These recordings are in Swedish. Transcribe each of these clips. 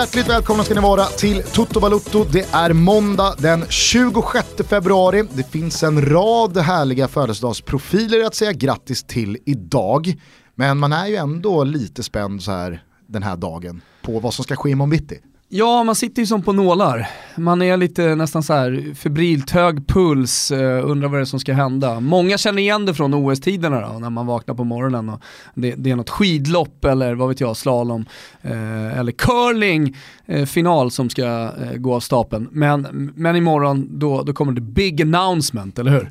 Hjärtligt välkomna ska ni vara till Toto Balutto. Det är måndag den 26 februari. Det finns en rad härliga födelsedagsprofiler att säga grattis till idag. Men man är ju ändå lite spänd så här den här dagen på vad som ska ske imorgon bitti. Ja, man sitter ju som på nålar. Man är lite nästan så här febrilt hög puls, uh, undrar vad det är som ska hända. Många känner igen det från OS-tiderna då, när man vaknar på morgonen och det, det är något skidlopp eller vad vet jag, slalom uh, eller curling uh, final som ska gå av stapeln. Men, men imorgon då, då kommer det big announcement, eller hur?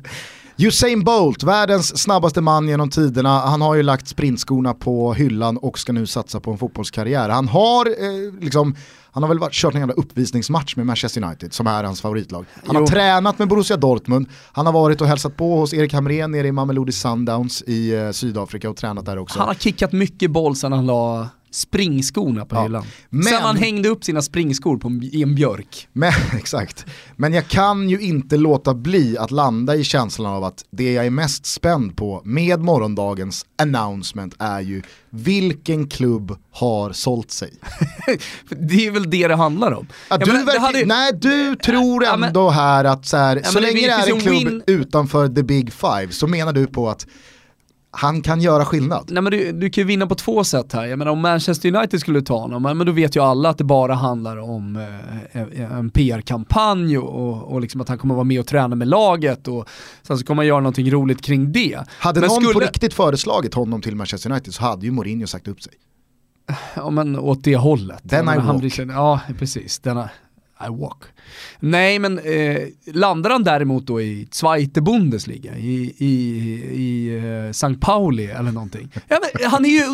Usain Bolt, världens snabbaste man genom tiderna, han har ju lagt sprintskorna på hyllan och ska nu satsa på en fotbollskarriär. Han har eh, liksom han har väl varit, kört en jävla uppvisningsmatch med Manchester United som är hans favoritlag. Han jo. har tränat med Borussia Dortmund, han har varit och hälsat på hos Erik Hamrén nere i Mamelodi Sundowns i eh, Sydafrika och tränat där också. Han har kickat mycket boll sen han la springskorna på ja. hyllan. Men, Sen han hängde upp sina springskor på, i en björk. Men, exakt. Men jag kan ju inte låta bli att landa i känslan av att det jag är mest spänd på med morgondagens announcement är ju vilken klubb har sålt sig? det är väl det det handlar om. Ja, du men, hade... Nej, du tror ändå ja, men... här att så, här, så länge det är en klubb win... utanför the big five så menar du på att han kan göra skillnad. Nej, men du, du kan ju vinna på två sätt här. Jag menar om Manchester United skulle ta honom, men då vet ju alla att det bara handlar om eh, en PR-kampanj och, och liksom att han kommer vara med och träna med laget och sen så kommer man göra någonting roligt kring det. Hade men någon skulle... på riktigt föreslagit honom till Manchester United så hade ju Mourinho sagt upp sig. Ja men åt det hållet. Den I walk. ja precis, denna i walk. Nej, men eh, landar han däremot då i Zweite Bundesliga, i, i, i eh, St. Pauli eller någonting. Ja, men han är ju,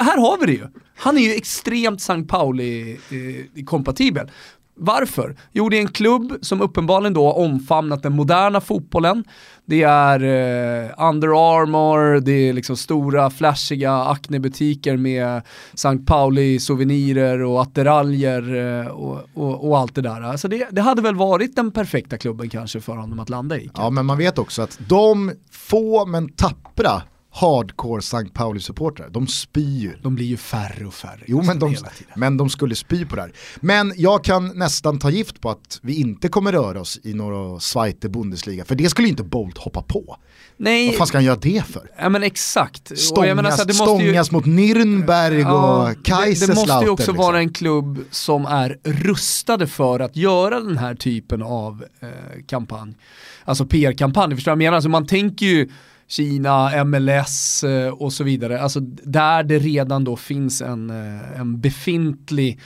här har vi det ju. Han är ju extremt St. Pauli-kompatibel. Eh, varför? Jo, det är en klubb som uppenbarligen då har omfamnat den moderna fotbollen. Det är eh, Under Armour, det är liksom stora flashiga Acne-butiker med St. Pauli-souvenirer och attiraljer eh, och, och, och, allt det där. Alltså det, det, hade väl varit den perfekta klubben kanske för honom att landa i. Ja, men man vet också att de få men tappra hardcore St. Pauli-supportrar, de spyr ju. De blir ju färre och färre. Jo men de, men de skulle spy på det här. Men jag kan nästan ta gift på att vi inte kommer röra oss i några Zweite Bundesliga, för det skulle inte Bolt hoppa på. Nej. Vad fan ska han göra det för? Ja men exakt. Stångas, menar, så stångas ju, mot Nürnberg ja, och Kaiserslautern. Det, det måste ju också liksom. vara en klubb som är rustade för att göra den här typen av eh, kampanj. Alltså PR-kampanj, förstår du vad jag menar? Alltså man tänker ju Kina, MLS eh, och så vidare. Alltså där det redan då finns en, eh, en befintlig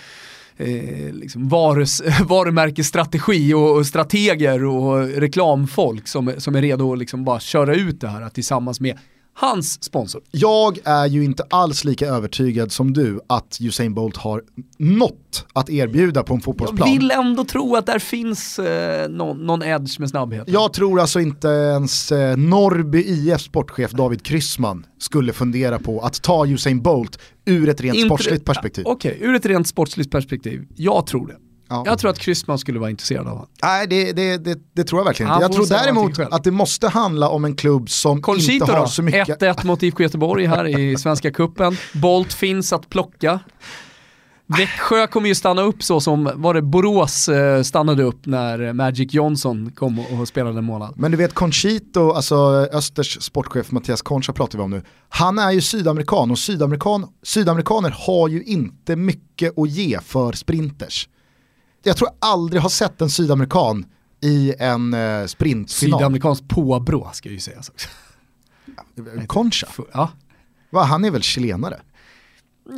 eh, liksom varus, varumärkesstrategi och, och, strateger och reklamfolk som, som är redo att liksom bara köra ut det här tillsammans med hans sponsor. Jag är ju inte alls lika övertygad som du att Usain Bolt har något att erbjuda på en fotbollsplan. Jag vill ändå tro att där finns eh, någon, någon, edge med snabbhet. Jag tror alltså inte ens eh, Norrby IF sportchef David Kryssman skulle fundera på att ta Usain Bolt ur ett rent Inter sportsligt perspektiv. Okej, okay, ur ett rent sportsligt perspektiv. Jag tror det. Ja. Jag tror att Kryssman skulle vara intresserad av honom. Nej, det, det, det, det, tror jag verkligen inte. Jag tror däremot att det måste handla om en klubb som Conchito inte har då? så mycket... 1-1 mot IFK Göteborg här i Svenska Kuppen. Bolt finns att plocka. Växjö kommer ju stanna upp så som, var det Borås eh, stannade upp när Magic Johnson kom och, spelade en månad. Men du vet Conchito, alltså Östers sportchef Mattias Concha pratar vi om nu, han är ju sydamerikan och sydamerikan, sydamerikaner har ju inte mycket att ge för sprinters jag tror jag aldrig har sett en sydamerikan i en eh, sprintfinal. Sydamerikansk påbrå ska ju sägas också. Concha? Ja. Va, han är väl chilenare?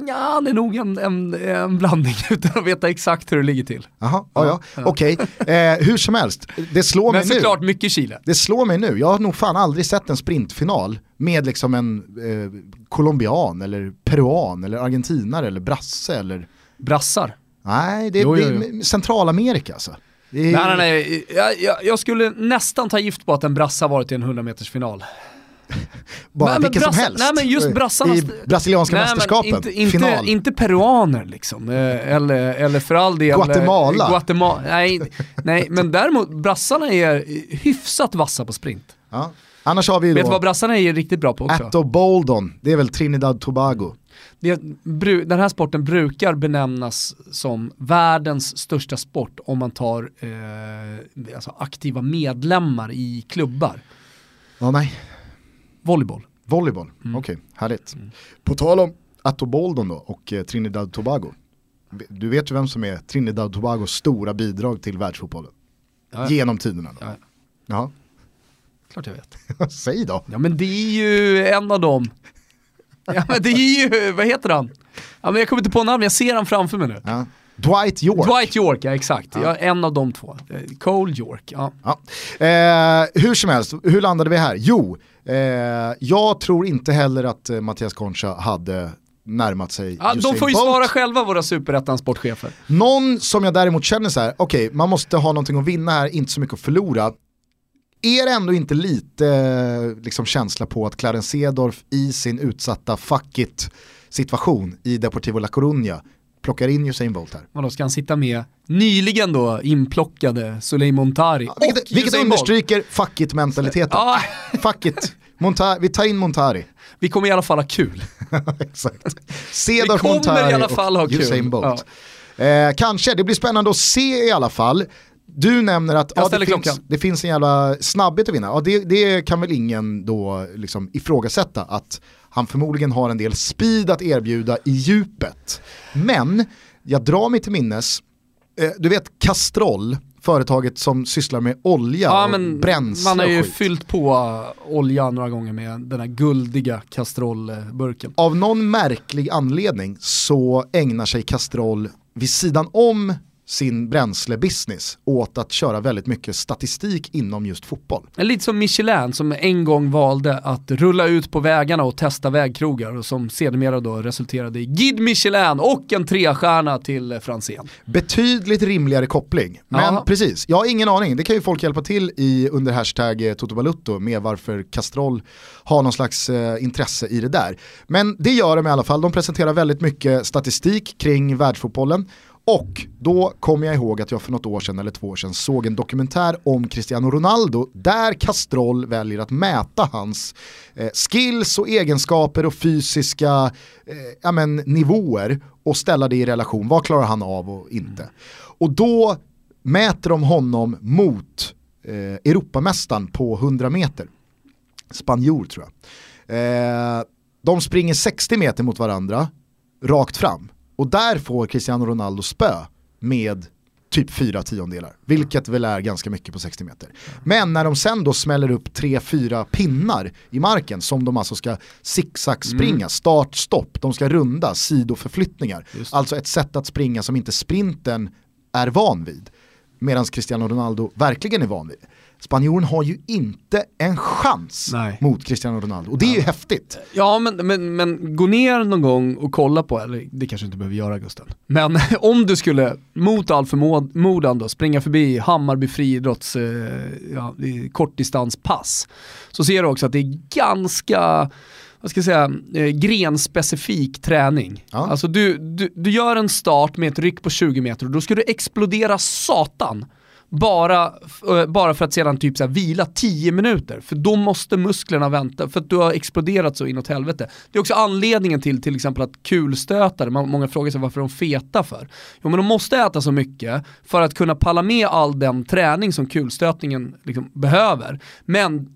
Ja, han är nog en, en, en blandning utan att veta exakt hur det ligger till. Jaha, ja, ja. ja. okej. Okay. Eh, hur som helst, det slår Men mig nu. Men såklart mycket Chile. Det slår mig nu, jag har nog fan aldrig sett en sprintfinal med liksom en eh, colombian eller peruan eller argentinare eller brasse eller... Brassar? Nej, det är, jo, jo, jo. Centralamerika alltså. Är... Nej, nej, nej. Jag, jag, jag, skulle nästan ta gift på att en brasse har varit i en 100 meters final. Bara nej, vilken brass, som helst? Nej men just brassarnas... I brasilianska nej, mästerskapen, inte, inte, final. Inte peruaner liksom, eh, eller, eller för all del... Guatemala. Guatemala. Nej, nej, men däremot brassarna är hyfsat vassa på sprint. Ja. Annars har vi då... Vet du vad brassarna är riktigt bra på också? Atto Boldon, det är väl Trinidad Tobago. Det, den här sporten brukar benämnas som världens största sport om man tar eh, alltså aktiva medlemmar i klubbar. Ja, nej. Volleyboll. Volleyboll, mm. okej, okay, härligt. Mm. På tal om Atto Boldon då och eh, Trinidad Tobago. Du vet ju vem som är Trinidad Tobagos stora bidrag till världsfotbollen. Ja. Genom tiderna. Då. Ja. ja. Klart jag vet. Säg då. Ja men det är ju en av dem. Ja men det är ju, vad heter han? Ja men jag kommer inte på namn, jag ser han framför mig nu. Ja. Dwight York. Dwight York, ja exakt. Ja. ja en av de två. Cole York, ja. ja. Eh, hur som helst, hur landade vi här? Jo, eh, jag tror inte heller att eh, Mattias Concha hade närmat sig ja, De får ju Bolt. svara själva våra superettan sportchefer. Någon som jag däremot känner så här, okej okay, man måste ha någonting att vinna här, inte så mycket att förlora. Är det ändå inte lite liksom, känsla på att Clarence Sedorf i sin utsatta fuck it situation i Deportivo La Coruña plockar in Usain Bolt här. Vadå, ska han sitta med nyligen då inplockade Soleil Montari ja, vilket, Vilket understryker fuck it-mentaliteten. Ja. fuck it, Monta vi tar in Montari. Vi kommer i alla fall ha kul. Exakt. Kommer i alla fall ha kul. Bolt. Ja. Eh, kanske, det blir spännande att se i alla fall. Du nämner att ja, det, finns, det, finns, en jävla snabbhet att vinna. Ja, det, det kan väl ingen då liksom ifrågasätta att han förmodligen har en del speed att erbjuda i djupet. Men jag drar mig till minnes, eh, du vet Castrol, företaget som sysslar med olja ja, och bränsle Man har ju fyllt på olja några gånger med den här guldiga Castrol-burken. Av någon märklig anledning så ägnar sig Castrol vid sidan om sin bränslebusiness åt att köra väldigt mycket statistik inom just fotboll. Lite som Michelin som en gång valde att rulla ut på vägarna och testa vägkrogar och som sedermera då resulterade i Guide Michelin och en trestjärna till Franzén. Betydligt rimligare koppling. Men Aha. precis, jag har ingen aning. Det kan ju folk hjälpa till i under hashtag eh, Toto med varför Castrol har någon slags eh, intresse i det där. Men det gör de i alla fall. De presenterar väldigt mycket statistik kring världsfotbollen och då kommer jag ihåg att jag för något år sedan eller två år sedan såg en dokumentär om Cristiano Ronaldo där Castrol väljer att mäta hans eh, skills och egenskaper och fysiska eh, ja, men, nivåer och ställa det i relation. Vad klarar han av och inte? Och då mäter de honom mot eh, Europamästaren på 100 meter. Spanjor tror jag. Eh, de springer 60 meter mot varandra rakt fram. Och där får Cristiano Ronaldo spö med typ fyra tiondelar, vilket väl är ganska mycket på 60 meter. Men när de sen då smäller upp tre, fyra pinnar i marken som de alltså ska zigzag springa, mm. start, stopp, de ska runda, sidoförflyttningar. Alltså ett sätt att springa som inte sprinten är van vid. Medan Cristiano Ronaldo verkligen är van vid. Spanjoren har ju inte en chans Nej. mot Cristiano Ronaldo och det är ju häftigt. Ja men, men, men gå ner någon gång och kolla på, eller det kanske inte behöver göra Gusten, men om du skulle mot all förmodan då springa förbi Hammarby friidrotts eh, ja, kortdistanspass så ser du också att det är ganska vad ska jag säga, eh, grenspecifik träning. Ja. Alltså du, du, du gör en start med ett ryck på 20 meter och då ska du explodera satan bara, eh, bara för att sedan typ så här, vila 10 minuter. För då måste musklerna vänta, för att du har exploderat så inåt helvete. Det är också anledningen till till exempel att kulstötare, många frågar sig varför de feta för. Jo men de måste äta så mycket för att kunna palla med all den träning som kulstötningen liksom behöver. Men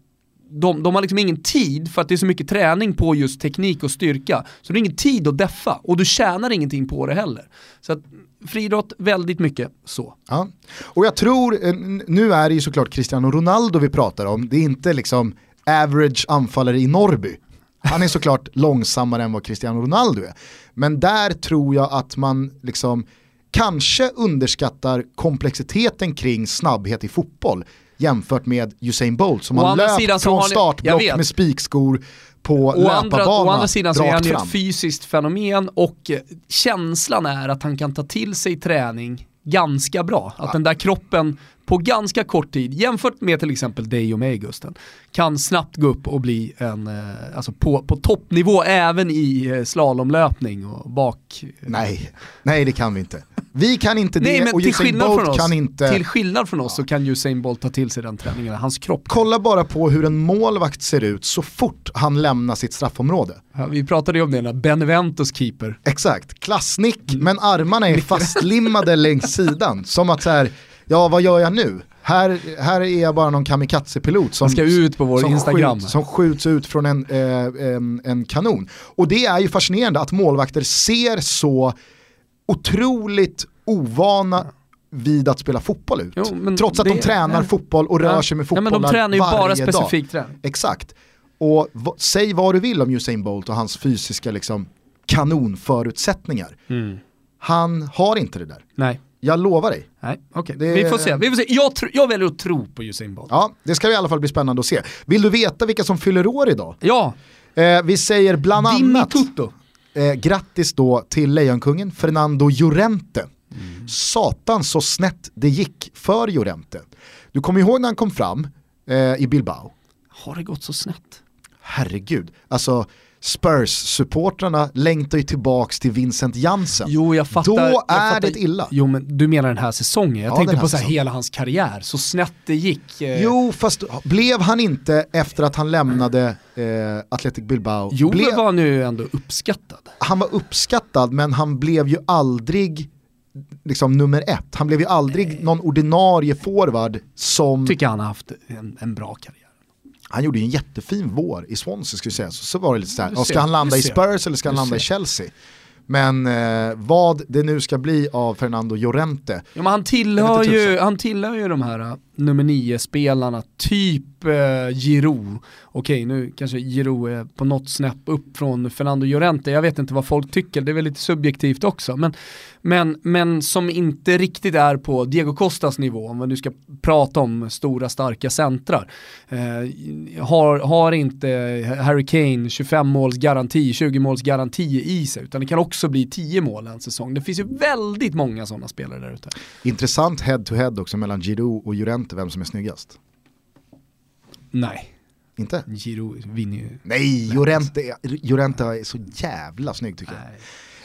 de, de har liksom ingen tid för att det är så mycket träning på just teknik och styrka. Så det är ingen tid att deffa och du tjänar ingenting på det heller. Så att friidrott, väldigt mycket så. Ja. Och jag tror, eh, nu är det ju såklart Cristiano Ronaldo vi pratar om, det är inte liksom average anfallare i Norrby. Han är såklart långsammare än vad Cristiano Ronaldo är. Men där tror jag att man liksom kanske underskattar komplexiteten kring snabbhet i fotboll jämfört med Usain Bolt som har löpt från startblock med spikskor på å löparbana. å andra sidan så är han ju ett fysiskt fenomen och eh, känslan är att han kan ta till sig träning ganska bra. Att ja. den där kroppen på ganska kort tid, jämfört med till exempel dig och mig Gusten, kan snabbt gå upp och bli en, eh, alltså på, på toppnivå även i eh, slalomlöpning och bak. Nej, nej det kan vi inte. Vi kan inte det Nej, men och till Usain skillnad, Bolt från oss, kan inte... till skillnad från oss så kan Usain Bolt ta till sig den träningen, hans kropp. Kolla bara på hur en målvakt ser ut så fort han lämnar sitt straffområde. Ja, vi pratade ju om det när Beneventos keeper. Exakt, klassnick men armarna är fastlimmade längs sidan. Som att så här, ja vad gör jag nu? Här, här är jag bara någon kamikaze-pilot som, ska ut på vår som, Instagram. Skjuts, som skjuts ut från en, eh, en, en kanon. Och det är ju fascinerande att målvakter ser så otroligt ovana vid att spela fotboll ut. Jo, Trots att det- de tränar ja. fotboll och rör sig med Ja, fotbollar men de tränar ju bara varje dag. specifik träning. Exakt. Och säg vad du vill om Usain Bolt och hans fysiska liksom, kanonförutsättningar. Mm. Han har inte det där. Nej. Jag lovar dig. Nej, okej. Det- Vi får se. Vi får se. Jag, tr- jag väljer att tro på Usain Bolt. Ja, det ska i alla fall bli spännande att se. Vill du veta vilka som fyller år idag? Ja, Eh, vi säger bland Dimmi annat Tutto. eh, grattis då till Lejonkungen Fernando Llorente. Satan så snett det gick för Llorente. Du kommer ihåg när han kom fram eh, i Bilbao? Har det gått så snett? Herregud, alltså Spurs-supportrarna längtar ju tillbaks till Vincent Jansen. Jo, jag fattar. Då jag är fattar. det illa. Jo, men du menar den här säsongen. Jag Ja, tänkte på så här hela hans karriär. Så snett det gick. eh, Jo, fast blev han inte efter att han lämnade eh, Athletic Bilbao, Jo, blev, var nu ändå uppskattad. han var uppskattad men han blev ju aldrig liksom nummer ett. Han blev ju aldrig någon ordinarie forward som, Tycker han har haft en, en bra karriär. Han gjorde ju en jättefin vår i Swansea skulle jag säga, så, så var det lite såhär, ja, ska han landa i. Spurs eller ska han landa i. Chelsea? Men eh, vad det nu ska bli av Fernando Llorente, Ja, men han, tillhör ju, han tillhör ju de här uh, nummer nio spelarna typ eh, Giroud. Okej, nu kanske Giroud är på något snäpp upp från Fernando Llorente. Jag vet inte vad folk tycker, det är väl lite subjektivt också. Men, men, men som inte riktigt är på Diego Costas nivå, om man nu ska prata om stora starka centrar. Eh, har, har inte Harry Kane 25 måls garanti, 20 måls garanti i sig, utan det kan också bli 10 mål en säsong. Det finns ju väldigt många sådana spelare där ute. intressant head to head också mellan Giroud och Llorente, vem som är snyggast. Nej. Inte? Giroud vinner ju. Nej, Llorente, är- så jävla snygg tycker jag. Nej.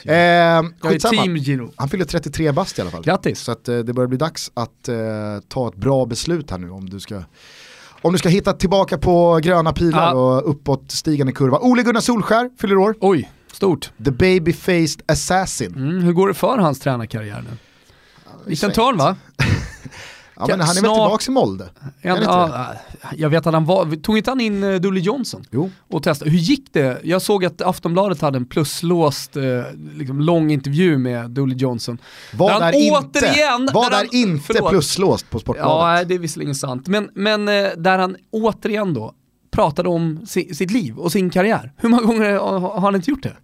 Eh, Jag är team Giro. Han fyller 33 bast i alla fall. Grattis. Så att, eh, det börjar bli dags att eh, ta ett bra beslut här nu om du ska om du ska hitta tillbaka på gröna pilar Ja. och uppåt stigande kurva. Ole Gunnar Solskär fyller år. Oj, stort. The baby-faced assassin. Mm, hur går det för hans tränarkarriär nu? Liten törn va? Ja, men han är väl Snart- tillbaka i Molde? Inte ja, jag vet att han var, tog inte han in uh, Dully Johnson? Jo. Och testade. Hur gick det? Jag såg att Aftonbladet hade en pluslåst, eh, liksom lång intervju med Dully Johnson. Vad Där han är inte, återigen- vad där är han- inte förlåt. pluslåst på Ja, Sportbladet? nej, det är visserligen sant. Men, men eh, där han återigen då pratade om si, sitt liv och sin karriär. Hur många gånger har har han inte gjort det?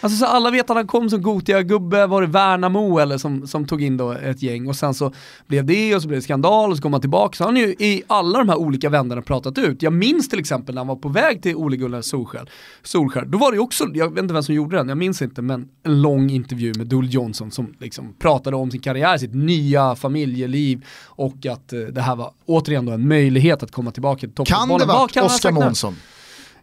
Alltså så alla vet att han kom som Gotia-gubbe, var det Värnamo eller som, som tog in då ett gäng och sen så blev det och så blev det skandal och så kom han tillbaka. Så han ju i alla de här olika vändarna pratat ut. Jag minns till exempel när han var på väg till Ole Gunnar Solskär, Solskär. Då var det också, jag vet inte vem som gjorde den, jag minns inte, men en lång intervju med Dull Johnson som liksom pratade om sin karriär, sitt nya familjeliv och att eh, det här var återigen då en möjlighet att komma tillbaka till toppfotbollen. det kan han ha Oskar? Månsson?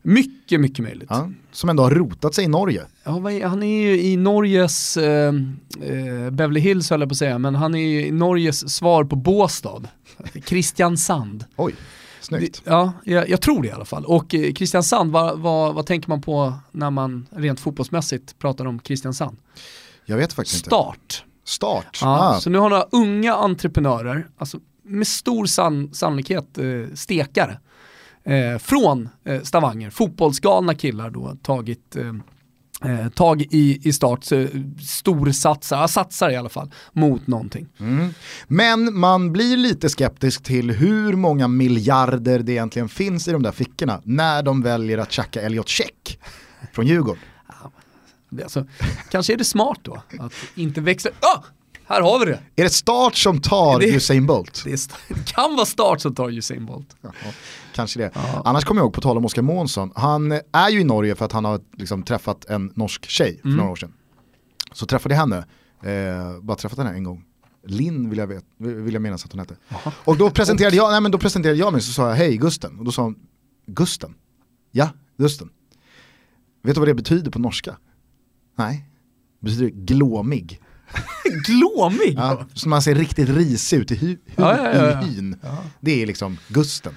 Mycket, mycket möjligt. Ja, som ändå har rotat sig i Norge. Ja, han är ju i Norges, eh, eh, Beverly Hills höll jag på att säga, men han är ju i Norges svar på Båstad. Kristiansand. Oj, snyggt. Ja, jag, jag tror det i alla fall. Och eh, Kristiansand, vad, vad, vad tänker man på när man rent fotbollsmässigt pratar om Kristiansand? Jag vet faktiskt inte. Start. Start. Ja, Ah. Så nu har några unga entreprenörer, alltså med stor san, sannolikhet eh, stekare, eh, från eh, Stavanger, fotbollsgalna killar då, tagit eh, eh, tag i, i start, så, storsatsar, ja, satsar i alla fall, mot någonting. Mm. Men man blir lite skeptisk till hur många miljarder det egentligen finns i de där fickorna när de väljer att tjacka Elliot Check från Djurgården. Alltså, kanske är det smart då, att inte växla, ah, här har vi det! Är det start som tar Det- Usain Bolt? Det, är det kan vara start som tar Usain Bolt. Ja, kanske det. Ja. Annars kommer jag ihåg, på tal om Oskar Månsson, han är ju i Norge för att han har liksom träffat en norsk tjej för Mm. några år sedan. Så träffade jag henne, eh, bara träffat henne en gång. Linn vill jag, vet, vill jag minnas att hon hette. Och då presenterade, jag, nej, men då presenterade jag mig så sa jag hej Gusten. Och då sa hon, Gusten? Ja, Gusten. Vet du vad det betyder på norska? Nej, det betyder glåmig. glåmig. Ja, så man ser riktigt risig ut i, hy, hy, Ja, ja, hyn. Det är liksom Gusten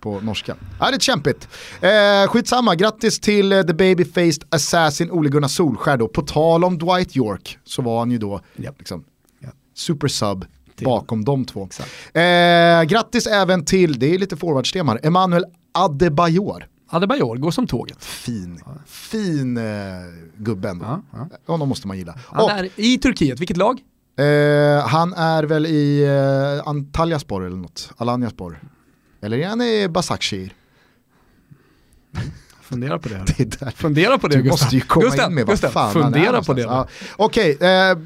på norska. Ja, det är kämpigt. Eh, skitsamma, grattis till eh, the baby-faced assassin Ole Gunnar Solskär då. På tal om Dwight York så var han ju då Japp. liksom, Ja. super sub Till- bakom de två. Eh, grattis även till, det är lite forwardsteman, Emanuel Adebayor. Adebayor går som tåget. Fin, fin eh, gubben. Ja, ja. Honom måste man gilla. Han Och, är i Turkiet, vilket lag? Eh, han är väl i eh, Antalyaspor eller något, Alanyaspor. Eller är han i Basakshir? Fundera på det. Det. Fundera på det Du Gustav. måste ju komma Gustav, in med vad Gustav, fan han är fundera på det. Ja. Okej, eh,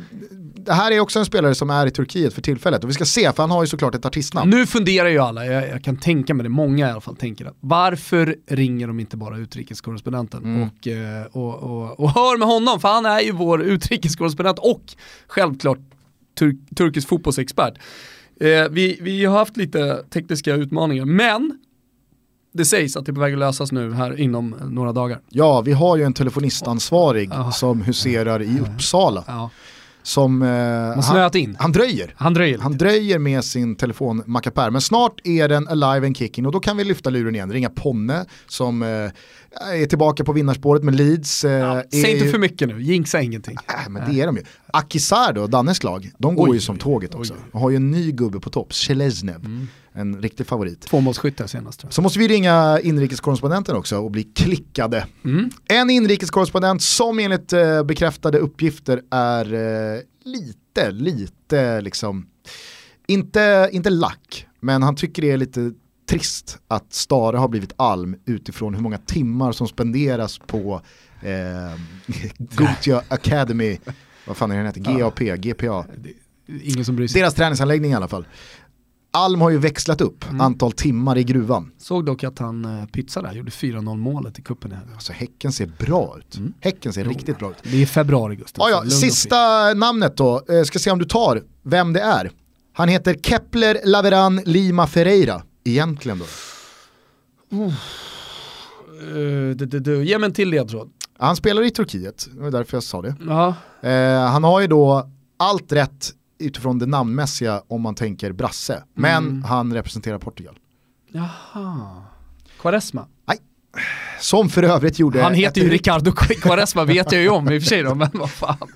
det här är också en spelare som är i Turkiet för tillfället och vi ska se för han har ju såklart ett artistnamn. Nu funderar ju alla, jag, jag kan tänka mig det, många i alla fall tänker att varför ringer de inte bara utrikeskorrespondenten Mm. och, eh, och, och, och hör med honom, för han är ju vår utrikeskorrespondent och självklart tur, turkisk fotbollsexpert. Eh, vi, vi har haft lite tekniska utmaningar, men det sägs att det är på väg att lösas nu här inom några dagar. Ja, vi har ju en telefonistansvarig Ja. som huserar i Uppsala. Ja. Som, eh, Man han, in. han dröjer. Han dröjer Han dröjer med sin telefon mackapär, men snart är den alive and kicking och då kan vi lyfta luren igen, ringa Ponne som eh, är tillbaka på vinnarspåret med Leeds. Eh, Ja, säg inte ju- för mycket nu, jinxa ingenting. Äh, men det är de ju. Akisar då, Dannes lag, de går Oj, ju som tåget också. oj. Och har ju en ny gubbe på topp, Seleznev, en riktig favorit. Tvåmålsskytte senast. Så måste vi ringa inrikeskorrespondenten också och bli klickade. Mm. En inrikeskorrespondent som enligt eh, bekräftade uppgifter är eh, lite, lite liksom, inte, inte lack, men han tycker det är lite trist att Stare har blivit alm utifrån hur många timmar som spenderas på eh, Gothia Academy, vad fan är den heter, GAP, GPA, Ingen som bryr sig. deras träningsanläggning i alla fall. Alm har ju växlat upp antal timmar i gruvan. Såg dock att han uh, pytsade där, gjorde 4-0 målet i cupen. här. Alltså Häcken ser bra ut. Häcken ser riktigt bra ut. Det är februari Gustav. Ja, ja, sista namnet då, eh, ska se om du tar vem det är. Han heter Kepler Laveran Lima Ferreira, egentligen då. Eh, du, du, du. Ge mig en till ledtråd. Han spelar i Turkiet, det var därför jag sa det. Ja. Eh, han har ju då allt rätt utifrån det namnmässiga om man tänker brasse, men Mm. han representerar Portugal. Jaha. Quaresma. Som för övrigt gjorde... Han heter ett- ju Ricardo Quaresma vet jag ju om i och för sig då, men vad fan.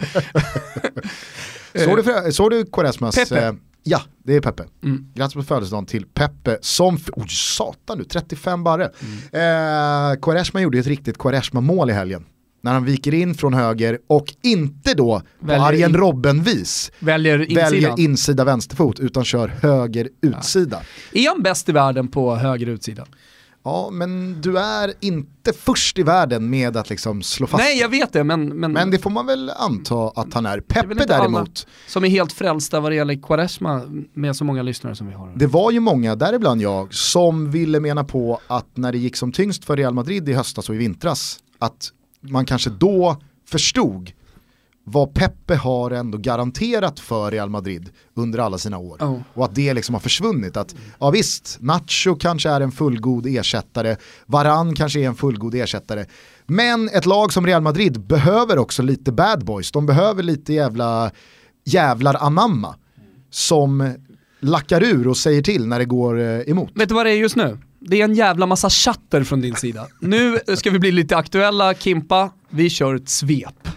Såg du, för, såg du Quaresmas... Pepe. Ja, det är Peppe. Mm. Grattis på födelsedagen till Peppe som, oj satan du, 35 barre. Mm. Eh, Quaresma gjorde ett riktigt Quaresma-mål i helgen. När han viker in från höger och inte då på Väljer Arjen in- Robben-vis Väljer insidan. väljer insida vänsterfot utan kör höger utsida. Är han bäst i världen på höger utsida? Ja, men du är inte först i världen med att liksom slå fast Nej, jag vet det, men, men, Men det får man väl anta att han är. är Peppe alla däremot, som är helt frälsta vad det gäller Quaresma med så många lyssnare som vi har. det var ju många, däribland jag, som ville mena på att när det gick som tyngst för Real Madrid i höstas och i vintras, att man kanske då förstod vad Peppe har ändå garanterat för Real Madrid under alla sina år. Oh. Och att det liksom har försvunnit. Att, ja visst, Nacho kanske är en fullgod ersättare, Varan kanske är en fullgod ersättare. Men ett lag som Real Madrid behöver också lite bad boys. De behöver lite jävla jävlar anamma. Som lackar ur och säger till när det går eh, emot. Vet du vad det är just nu? Det är en jävla massa chatter från din sida. Nu ska vi bli lite aktuella, Kimpa. Vi kör ett svep.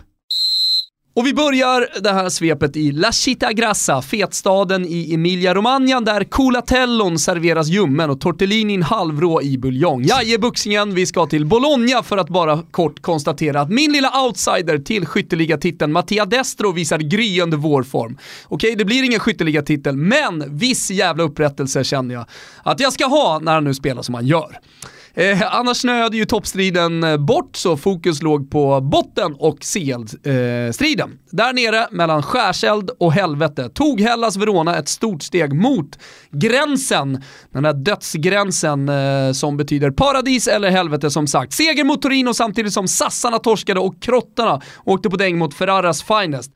Och vi börjar det här svepet i La Città Grassa, fetstaden i Emilia-Romagna där Colatellon serveras ljummen och tortellinin halvrå i buljong. Jajebuxingen, vi ska till Bologna för att bara kort konstatera att min lilla outsider till skytteligatiteln Mattia Destro visar gryende vårform. Okej, det blir ingen skytteliga-titel, men viss jävla upprättelse känner jag att jag ska ha när han nu spelar som han gör. Eh, annars snöade ju toppstriden eh, bort så fokus låg på botten och CL-striden. Där nere mellan skärseld och helvete tog Hellas Verona ett stort steg mot gränsen. Den där dödsgränsen eh, som betyder paradis eller helvete som sagt. Seger mot Torino samtidigt som sassarna torskade och krottarna åkte på däng mot Ferraras finest.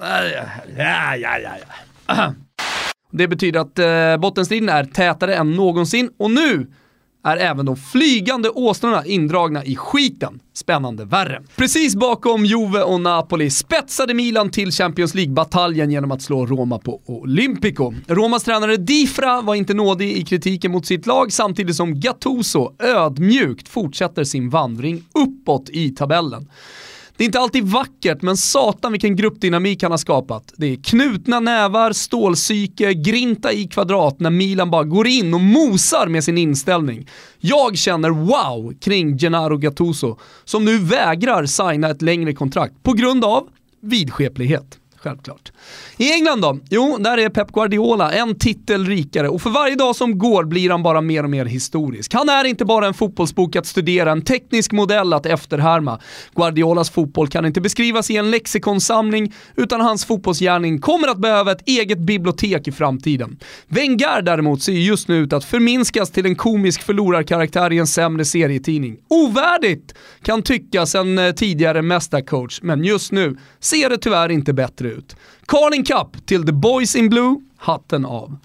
Ja, ja, ja, ja. Det betyder att eh, bottenstriden är tätare än någonsin och nu är även de flygande åsnorna indragna i skiten. Spännande värre. Precis bakom Juve och Napoli spetsade Milan till Champions League-bataljen genom att slå Roma på Olympico. Romas tränare Difra var inte nådig i kritiken mot sitt lag samtidigt som Gattuso ödmjukt fortsätter sin vandring uppåt i tabellen. Det är inte alltid vackert, men satan vilken gruppdynamik han har skapat. Det är knutna nävar, stålpsyke, grinta i kvadrat när Milan bara går in och mosar med sin inställning. Jag känner wow kring Gennaro Gattuso, som nu vägrar signa ett längre kontrakt på grund av vidskeplighet självklart. I England då? Jo, där är Pep Guardiola en titel rikare och för varje dag som går blir han bara mer och mer historisk. Han är inte bara en fotbollsbok att studera, en teknisk modell att efterhärma. Guardiolas fotboll kan inte beskrivas i en lexikonsamling, utan hans fotbollsgärning kommer att behöva ett eget bibliotek i framtiden. Wenger däremot ser just nu ut att förminskas till en komisk förlorarkaraktär i en sämre serietidning. Ovärdigt kan tyckas en eh, tidigare mästarcoach, men just nu ser det tyvärr inte bättre ut. Carling Cup till The Boys in Blue, hatten av.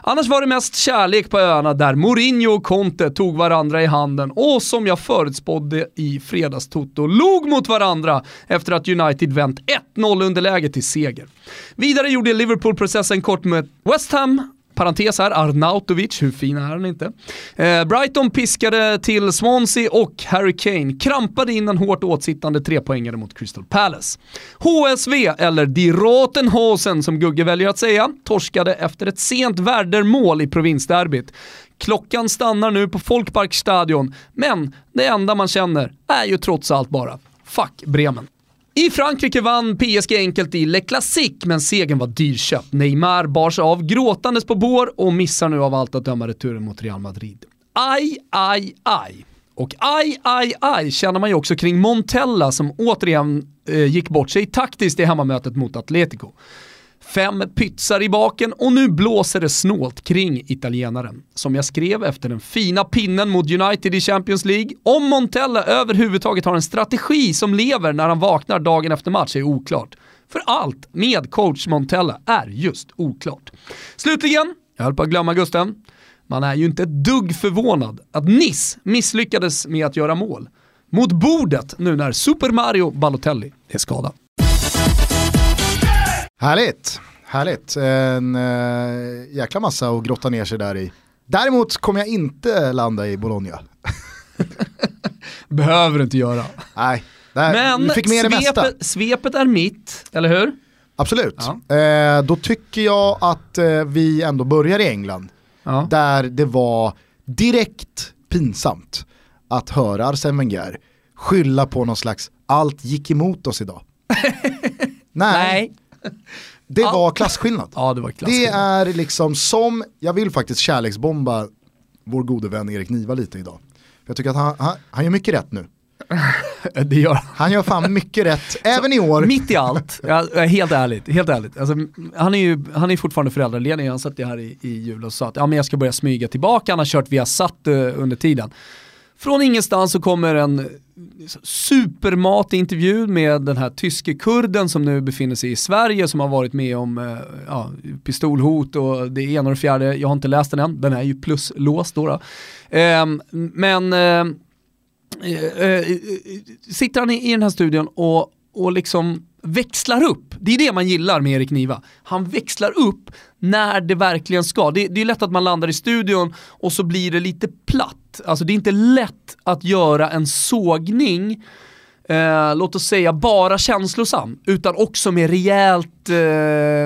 Annars var det mest kärlek på öarna där Mourinho och Conte tog varandra i handen och som jag förutspådde i fredagstoto log mot varandra efter att United vänt 1-0 underläge till seger. Vidare gjorde Liverpool processen kort med West Ham parentes här, Arnautovic, hur fin är han inte? Eh, Brighton piskade till Swansea och Harry Kane krampade in en hårt åtsittande trepoängare mot Crystal Palace. HSV, eller Die Rotenhausen som Gugge väljer att säga, torskade efter ett sent värdermål i provinsderbyt. Klockan stannar nu på Folkparkstadion, men det enda man känner är ju trots allt bara Fuck Bremen. I Frankrike vann PSG enkelt i Le Classique, men segern var dyrköpt. Neymar bars av gråtandes på bår och missar nu av allt att döma returen mot Real Madrid. Aj, aj, aj. Och aj, aj, aj känner man ju också kring Montella som återigen eh, gick bort sig taktiskt i hemmamötet mot Atletico. Fem pytsar i baken och nu blåser det snålt kring italienaren. Som jag skrev efter den fina pinnen mot United i Champions League, om Montella överhuvudtaget har en strategi som lever när han vaknar dagen efter match är oklart. För allt med coach Montella är just oklart. Slutligen, jag höll på att glömma Gusten, man är ju inte ett dugg förvånad att Niss misslyckades med att göra mål. Mot bordet nu när Super Mario Balotelli är skadad. Härligt, härligt. En äh, jäkla massa att grotta ner sig där i. Däremot kommer jag inte landa i Bologna. Behöver du inte göra. Nej, där, Men fick med svepet, svepet är mitt, eller hur? Absolut. Ja. Eh, då tycker jag att eh, vi ändå börjar i England. Ja. Där det var direkt pinsamt att höra Arsene Wenger skylla på någon slags allt gick emot oss idag. Nej. Nej. Det var klasskillnad. Ja, det var klasskillnad. Det är liksom som, jag vill faktiskt kärleksbomba vår gode vän Erik Niva lite idag. För jag tycker att han, han, han gör mycket rätt nu. det gör han. gör fan mycket rätt, även i år. Mitt i allt, ja, helt ärligt, helt ärligt. Alltså, han är ju han är fortfarande föräldraledig, han satt ju här i, i jul och sa att ja, men jag ska börja smyga tillbaka, han har kört via satt uh, under tiden. Från ingenstans så kommer en supermatig intervju med den här tyske kurden som nu befinner sig i Sverige som har varit med om eh, ja, pistolhot och det ena och det fjärde. Jag har inte läst den än, den är ju pluslåst då. då. Ehm, eh, men eh, eh, sitter han i, i den här studion och, och liksom växlar upp. Det är det man gillar med Erik Niva. Han växlar upp när det verkligen ska. Det, det är lätt att man landar i studion och så blir det lite platt. Alltså det är inte lätt att göra en sågning eh, låt oss säga bara känslosam, utan också med rejält eh,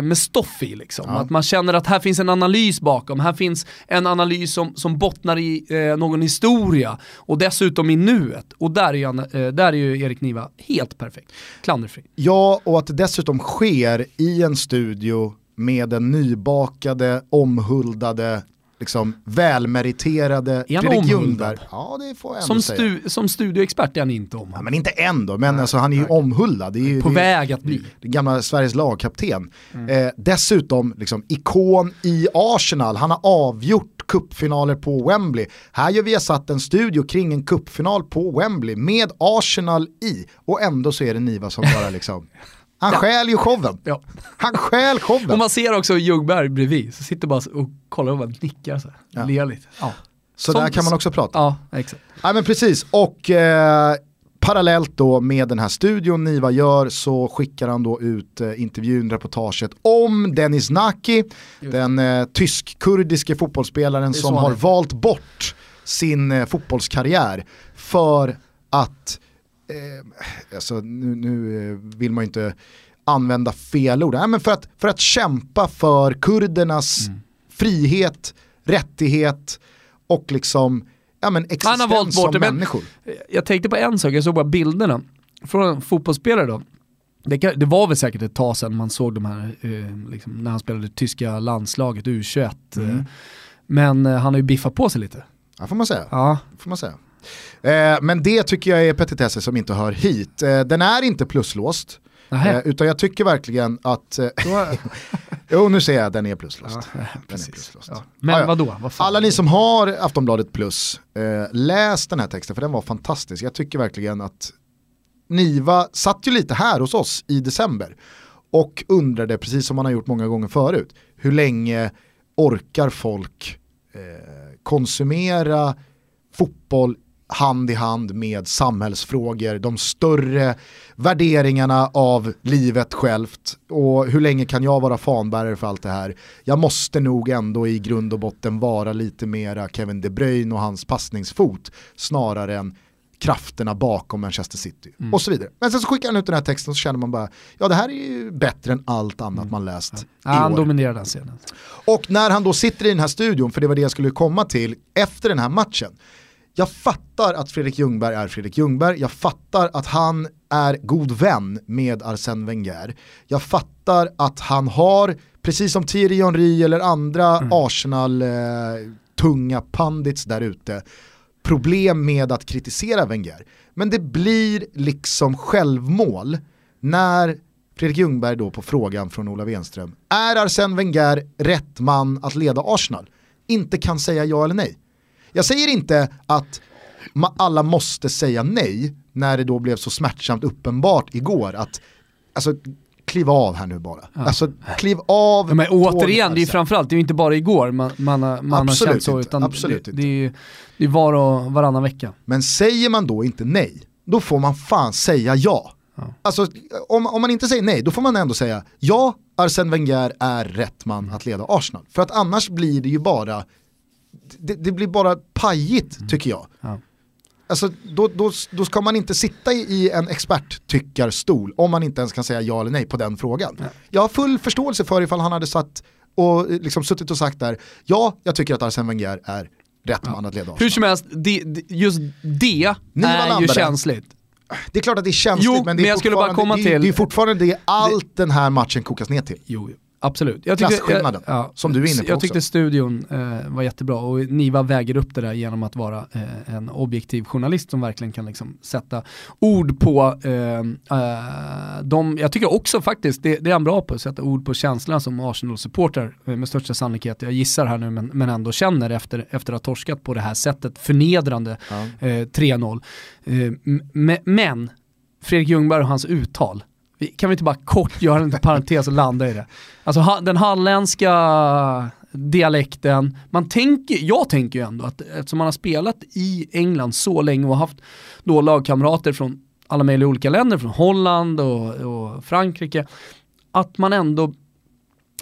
med stoff i. Liksom. Ja. Att man känner att här finns en analys bakom, här finns en analys som, som bottnar i eh, någon historia och dessutom i nuet. Och där är, eh, där är ju Erik Niva helt perfekt, klanderfri. Ja, och att det dessutom sker i en studio med den nybakade, omhuldade liksom välmeriterade Fredrik Ljungberg. Ja, det får jag som, stu som studioexpert är han inte omhuldad. Ja, men inte än då, men alltså, han är ju omhuldad. Det är ju, På det, väg att bli. Det gamla Sveriges lagkapten. Mm. Eh, dessutom liksom, ikon i Arsenal, han har avgjort kuppfinaler på Wembley. Här gör vi satt en studio kring en kuppfinal på Wembley med Arsenal i och ändå så är det Niva som bara liksom Han ja. stjäl ju showen. Ja. Han stjäl showen. Och man ser också Ljungberg bredvid, så sitter bara och kollar och bara nickar så här. Ja. Ler lite. Ja. Så Som- där kan man också prata. Ja, exakt. Ja men precis, och eh, parallellt då med den här studion Niva gör så skickar han då ut eh, intervjun, reportaget om Dennis Naki, den eh, tysk-kurdiske fotbollsspelaren som har valt bort sin eh, fotbollskarriär för att, eh, alltså nu, nu eh, vill man ju inte använda fel ord, Nej, men för att, för att kämpa för kurdernas Mm. frihet, rättighet och liksom ja, men Han har valt existens bort som det, människor. Jag tänkte på en sak, jag såg bara bilderna från en fotbollsspelare då. Det, kan, det var väl säkert ett tag sedan man såg de här, eh, liksom, när han spelade tyska landslaget, U21. Mm. Eh, men eh, han har ju biffat på sig lite. Ja, får man säga. Ja, Får man säga. Eh, men det tycker jag är petitesser som inte hör hit. Eh, den är inte pluslåst, eh, utan jag tycker verkligen att, eh, jo nu ser jag den är pluslåst. Ja, den är pluslåst. Ja. Men ja. vadå? Vad? Alla ni som har Aftonbladet plus, läs den här texten för den var fantastisk. Jag tycker verkligen att Niva satt ju lite här hos oss i december och undrade, precis som man har gjort många gånger förut, hur länge orkar folk konsumera fotboll hand i hand med samhällsfrågor, de större värderingarna av livet självt och hur länge kan jag vara fanbärare för allt det här. Jag måste nog ändå i grund och botten vara lite mera Kevin De Bruyne och hans passningsfot snarare än krafterna bakom Manchester City och så vidare. Men sen så skickar han ut den här texten och så känner man bara, ja det här är ju bättre än allt annat man läst Ja, han i år. dominerar den scenen. Och när han då sitter i den här studion, för det var det jag skulle komma till, efter den här matchen. Jag fattar att Fredrik Ljungberg är Fredrik Ljungberg, jag fattar att han är god vän med Arsène Wenger. Jag fattar att han har, precis som Thierry Henry eller andra Arsenal-tunga pandits där ute, problem med att kritisera Wenger. Men det blir liksom självmål när Fredrik Ljungberg då på frågan från Ola Wenström, är Arsène Wenger rätt man att leda Arsenal? Inte kan säga ja eller nej. Jag säger inte att alla måste säga nej när det då blev så smärtsamt uppenbart igår att, alltså kliv av här nu bara. Alltså kliv av Ja, men återigen, det är ju framförallt, det är ju inte bara igår man, man, man har känt så, utan absolut det, det är ju det är var och varannan vecka. Men säger man då inte nej, då får man fan säga ja. Alltså om, om man inte säger nej, då får man ändå säga ja, Arsène Wenger är rätt man att leda Arsenal. För att annars blir det ju bara, det, det blir bara pajigt tycker jag. Ja. Alltså då, då, då ska man inte sitta i- en experttyckarstol om man inte ens kan säga ja eller nej på den frågan. Jag har full förståelse för ifall han hade satt och liksom suttit och sagt där, ja, jag tycker att Arsène Wenger är rätt man att leda. Hur som helst, det, det, just det Ni är ju känsligt. Det är klart att det är känsligt Jo, men det är men jag skulle bara fortfarande- komma det, är- till- det är fortfarande det allt den här matchen kokas ner till. Jo. Absolut. Jag Klasskillnaden, som du är inne på Jag också. tyckte studion eh, var jättebra och Niva väger upp det där genom att vara eh, en objektiv journalist som verkligen kan liksom sätta ord på eh, eh, de, jag tycker också faktiskt, det, det är han bra på, att sätta ord på känslorna som Arsenal-supporter eh, med största sannolikhet, jag gissar här nu men, men ändå känner efter, efter att ha torskat på det här sättet, förnedrande eh, 3-0. Eh, men Fredrik Ljungberg och hans uttal, kan vi inte bara kort göra en parentes och landa i det? Alltså ha, den halländska dialekten, man tänker, jag tänker ju ändå att eftersom man har spelat i England så länge och haft då lagkamrater från alla möjliga olika länder, från Holland och, och Frankrike, att man ändå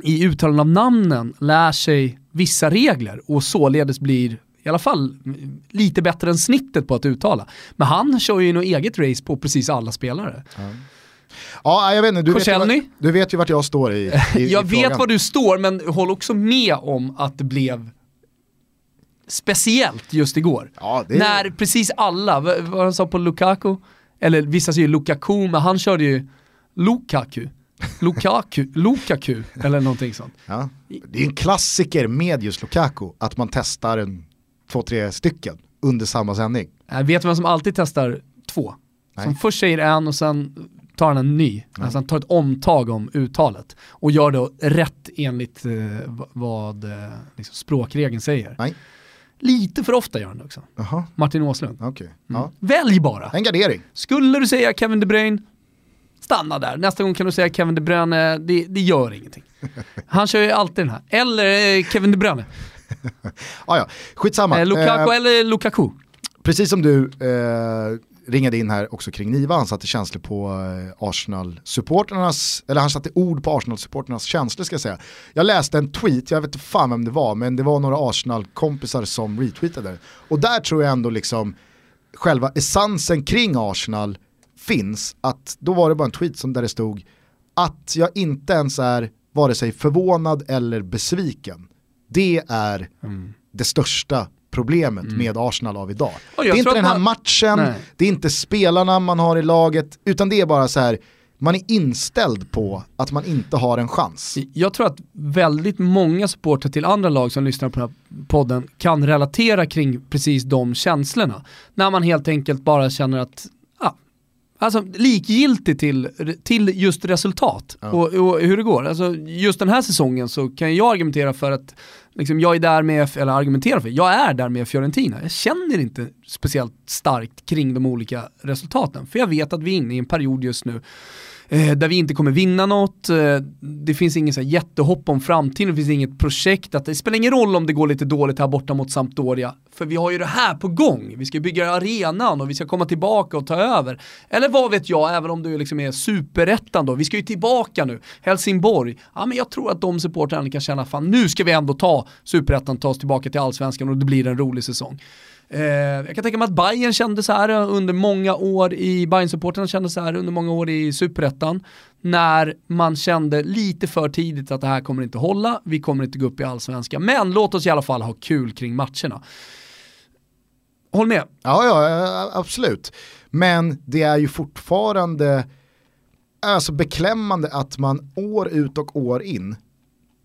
i uttalandet av namnen lär sig vissa regler och således blir i alla fall mm, lite bättre än snittet på att uttala. Men han kör ju något eget race på precis alla spelare. Ja, jag vet inte, du vet, ju du vet ju vart jag står i, i Jag i vet frågan. var du står men håll också med om att det blev speciellt just igår. Ja, det är- När precis alla, vad vad han sa på Lukaku, eller vissa säger Lukaku, men han körde ju Lukaku. Lukaku, Lukaku eller någonting sånt. Ja. Det är en klassiker med just Lukaku, att man testar en två, tre stycken under samma sändning. Jag vet vem som alltid testar två? Nej. Som först säger en och sen tar han en ny. Alltså han tar ett omtag om uttalet. Och gör det rätt enligt eh, vad eh, liksom språkregeln säger. Nej, Lite för ofta gör han det också. jaha, Martin Åslund. okej. Ja. Välj bara. En gardering. Skulle du säga Kevin De Bruyne, stanna där. Nästa gång kan du säga Kevin De Bruyne, det, det gör ingenting. Han kör ju alltid den här. Eller eh, Kevin De Bruyne. ah, ja, skitsamma. Eh, Lukaku Eh, eller Lukaku? Precis som du eh, ringade in här också kring Niva, han satte känslor på eh, Arsenal-supporternas, eller han satte ord på Arsenal-supporternas känslor ska jag säga. Jag läste en tweet, jag vet inte fan vem det var, men det var några Arsenal-kompisar som retweetade. Och där tror jag ändå liksom själva essensen kring Arsenal finns, att då var det bara en tweet som där det stod att jag inte ens är vare sig förvånad eller besviken. Det är det största problemet med Arsenal av idag. Det är inte den här man- matchen, Nej. det är inte spelarna man har i laget, utan det är bara så här, man är inställd på att man inte har en chans. Jag tror att väldigt många supportrar till andra lag som lyssnar på den här podden kan relatera kring precis de känslorna. När man helt enkelt bara känner att, ja, alltså likgiltig till, till just resultat och, och hur det går. Alltså, just den här säsongen så kan jag argumentera för att liksom, jag är där med, eller argumenterar för, jag är där med Fiorentina. Jag känner inte speciellt starkt kring de olika resultaten. För jag vet att vi är inne i en period just nu eh, där vi inte kommer vinna något, eh, det finns ingen så här jättehopp om framtiden, det finns inget projekt, att det spelar ingen roll om det går lite dåligt här borta mot Sampdoria, för vi har ju det här på gång, vi ska bygga arenan och vi ska komma tillbaka och ta över. Eller vad vet jag, även om du liksom är superettan då, vi ska ju tillbaka nu, Helsingborg, ja men jag tror att de supportrarna kan känna, fan nu ska vi ändå ta superettan, ta oss tillbaka till allsvenskan och det blir en rolig säsong. Eh, jag kan tänka mig att Bayern kände så här eh, under många år i, bayern supportrarna kände så här under många år i superettan. När man kände lite för tidigt att det här kommer inte hålla, vi kommer inte gå upp i allsvenskan. Men låt oss i alla fall ha kul kring matcherna. Håll med. Ja, ja, absolut. Men det är ju fortfarande alltså beklämmande att man år ut och år in,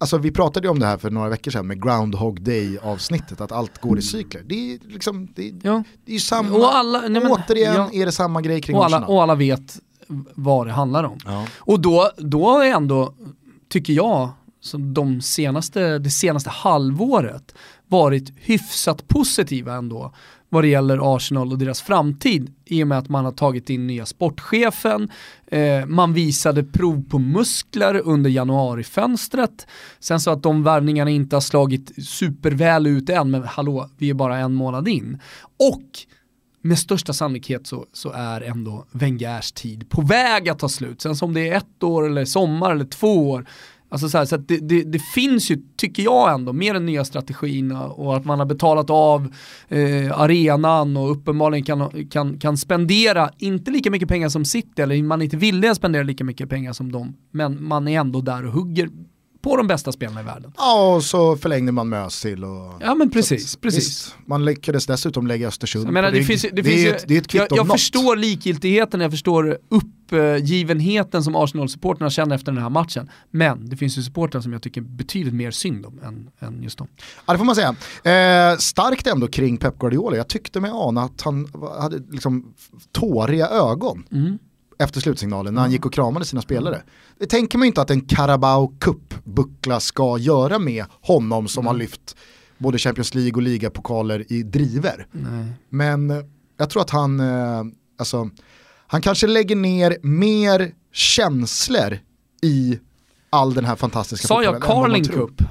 alltså vi pratade ju om det här för några veckor sedan med Groundhog Day avsnittet, att allt går i cykler. Det är liksom, det är, Ja. det är ju samma, Och alla- nej men- återigen ja. är det samma grej kring Och alla, Arsenal. och alla vet vad det handlar om. Ja. Och då, då har jag ändå, tycker jag, som de senaste, det senaste halvåret varit hyfsat positiva ändå vad det gäller Arsenal och deras framtid i och med att man har tagit in nya sportchefen, eh, man visade prov på muskler under januarifönstret, sen så att de värvningarna inte har slagit superväl ut än, men hallå, vi är bara en månad in. Och med största sannolikhet så, så är ändå Wengers tid på väg att ta slut. Sen som det är ett år eller sommar eller två år, Alltså så här, så att det, det, det finns ju, tycker jag ändå, med den nya strategin och att man har betalat av eh, arenan och uppenbarligen kan, kan, kan spendera, inte lika mycket pengar som City, eller man är inte villig att spendera lika mycket pengar som dem, men man är ändå där och hugger på de bästa spelarna i världen. Ja, och så förlängde man med Özil och... Ja men precis, Så precis. visst, man lyckades dessutom lägga Östersund Jag menar, på det finns, det det, finns är ett, det är ett kvitto jag jag något. förstår likgiltigheten, jag förstår uppgivenheten som Arsenal-supporterna känner efter den här matchen. Men det finns ju supportrar som jag tycker betydligt mer synd om än, än just dem. Ja det får man säga. Eh, starkt ändå kring Pep Guardiola. Jag tyckte mig ana att han hade liksom tåriga ögon Mm. Efter slutsignalen när han gick och kramade sina spelare. Det tänker man ju inte att en Carabao Cup-buckla ska göra med honom som har lyft både Champions League och ligapokaler i driver. Nej. Men eh, jag tror att han, eh, alltså, han kanske lägger ner mer känslor i all den här fantastiska Sa jag Carling. Cup?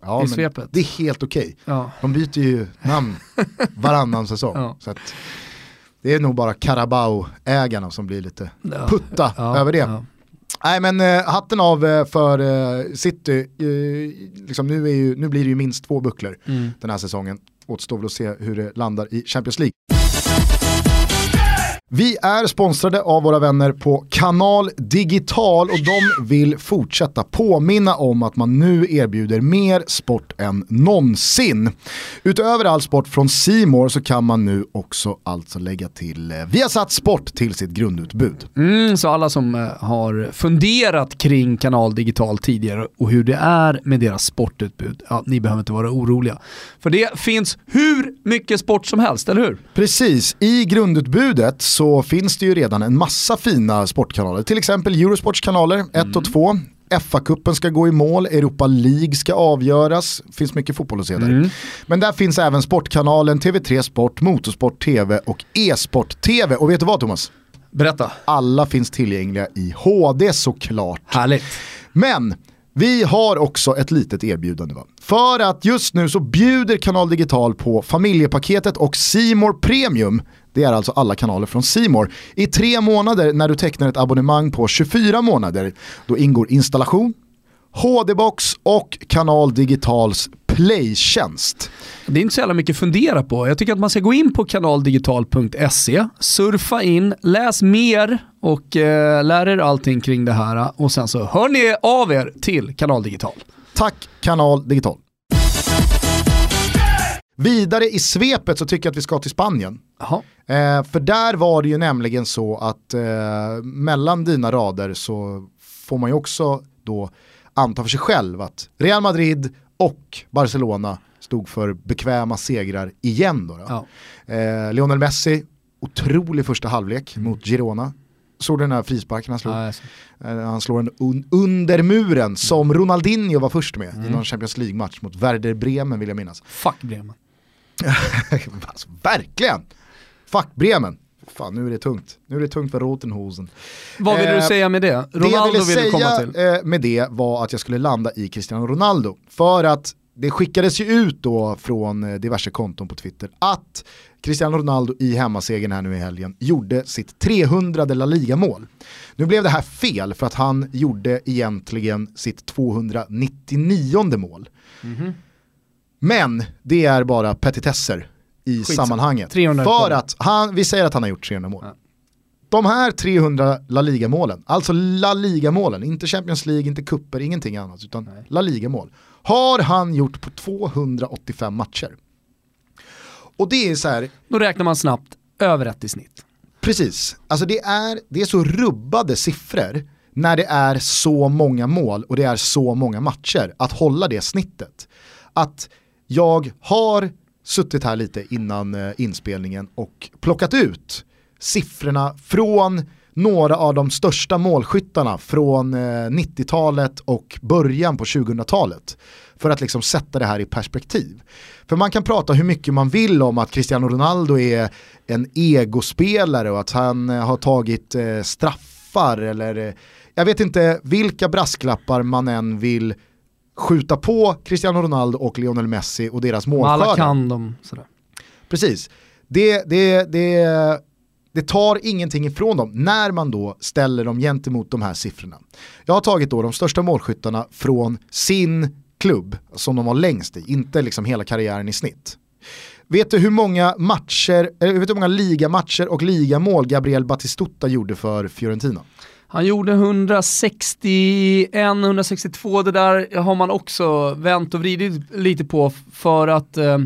Ja, i svepet? Det är helt okej. Ja. De byter ju namn varannan säsong. Ja. Så att det är nog bara Carabao-ägarna som blir lite putta Ja, över det. ja. Nej men eh, hatten av eh, för eh, City, eh, liksom, nu, ju, nu blir det ju minst två bucklor Mm. den här säsongen. Återstår väl att se hur det landar i Champions League. Vi är sponsrade av våra vänner på Kanal Digital och de vill fortsätta påminna om att man nu erbjuder mer sport än någonsin. Utöver all sport från Simor så kan man nu också alltså lägga till eh, Viasat Sport till sitt grundutbud. Mm, så alla som eh, har funderat kring Kanal Digital tidigare och hur det är med deras sportutbud, ja, ni behöver inte vara oroliga. För det finns hur mycket sport som helst, eller hur? Precis, i grundutbudet så finns det ju redan en massa fina sportkanaler. Till exempel Eurosports kanaler 1 och 2. FA-cupen ska gå i mål, Europa League ska avgöras, finns mycket fotboll att se där. Men där finns även Sportkanalen, TV3 Sport, Motorsport TV och E-sport TV. Och vet du vad Thomas? Berätta. Alla finns tillgängliga i HD såklart. Härligt. Men vi har också ett litet erbjudande va? För att just nu så bjuder Kanal Digital på familjepaketet och Simor Premium. Det är alltså alla kanaler från Simor I tre månader när du tecknar ett abonnemang på 24 månader. Då ingår installation, HD-box och Kanal Digitals playtjänst. Det är inte så jävla mycket att fundera på. Jag tycker att man ska gå in på kanaldigital.se, surfa in, läs mer och eh, lär er allting kring det här och sen så hör ni av er till Kanal Digital. Tack Kanal Digital. Vidare i svepet så tycker jag att vi ska till Spanien. Eh, för där var det ju nämligen så att eh, mellan dina rader så får man ju också då anta för sig själv att Real Madrid och Barcelona stod för bekväma segrar igen. Då, då. Ja. Eh, Lionel Messi, otrolig första halvlek mm. mot Girona. Såg du den här frisparken han slog? Ja, eh, han slår den un under muren som Ronaldinho var först med mm. i någon Champions League-match mot Werder Bremen vill jag minnas. Fuck Bremen. alltså, verkligen! Fuck Bremen. Fan, nu är det tungt. Nu är det tungt för Rotenhosen. Vad vill eh, du säga med det? Ronaldo det jag ville säga komma till. Eh, med det var att jag skulle landa i Cristiano Ronaldo. För att det skickades ju ut då från eh, diverse konton på Twitter att Cristiano Ronaldo i hemmasegern här nu i helgen gjorde sitt 300 La Liga-mål. Nu blev det här fel för att han gjorde egentligen sitt 299 mål. Mm -hmm. Men det är bara petitesser i Skitsa. sammanhanget. För att han, vi säger att han har gjort 300 mål. Ja. De här 300 La Liga-målen, alltså La Liga-målen, inte Champions League, inte kupper, ingenting annat, utan Nej. La Liga-mål, har han gjort på 285 matcher. Och det är så här... Då räknar man snabbt över ett i snitt. Precis, alltså det är, det är så rubbade siffror när det är så många mål och det är så många matcher att hålla det snittet. Att jag har suttit här lite innan eh, inspelningen och plockat ut siffrorna från några av de största målskyttarna från eh, 90-talet och början på 2000-talet. För att liksom sätta det här i perspektiv. För man kan prata hur mycket man vill om att Cristiano Ronaldo är en egospelare och att han eh, har tagit straffar eller jag vet inte vilka brasklappar man än vill skjuta på Cristiano Ronaldo och Lionel Messi och deras målskördar. Alla kan dem. Sådär. Precis. Det, det, det, det tar ingenting ifrån dem när man då ställer dem gentemot de här siffrorna. Jag har tagit då de största målskyttarna från sin klubb som de var längst i, inte liksom hela karriären i snitt. Vet du hur många matcher, vet du hur många ligamatcher och ligamål Gabriel Batistuta gjorde för Fiorentina? Han gjorde 161, 162, det där har man också vänt och vridit lite på för att eh,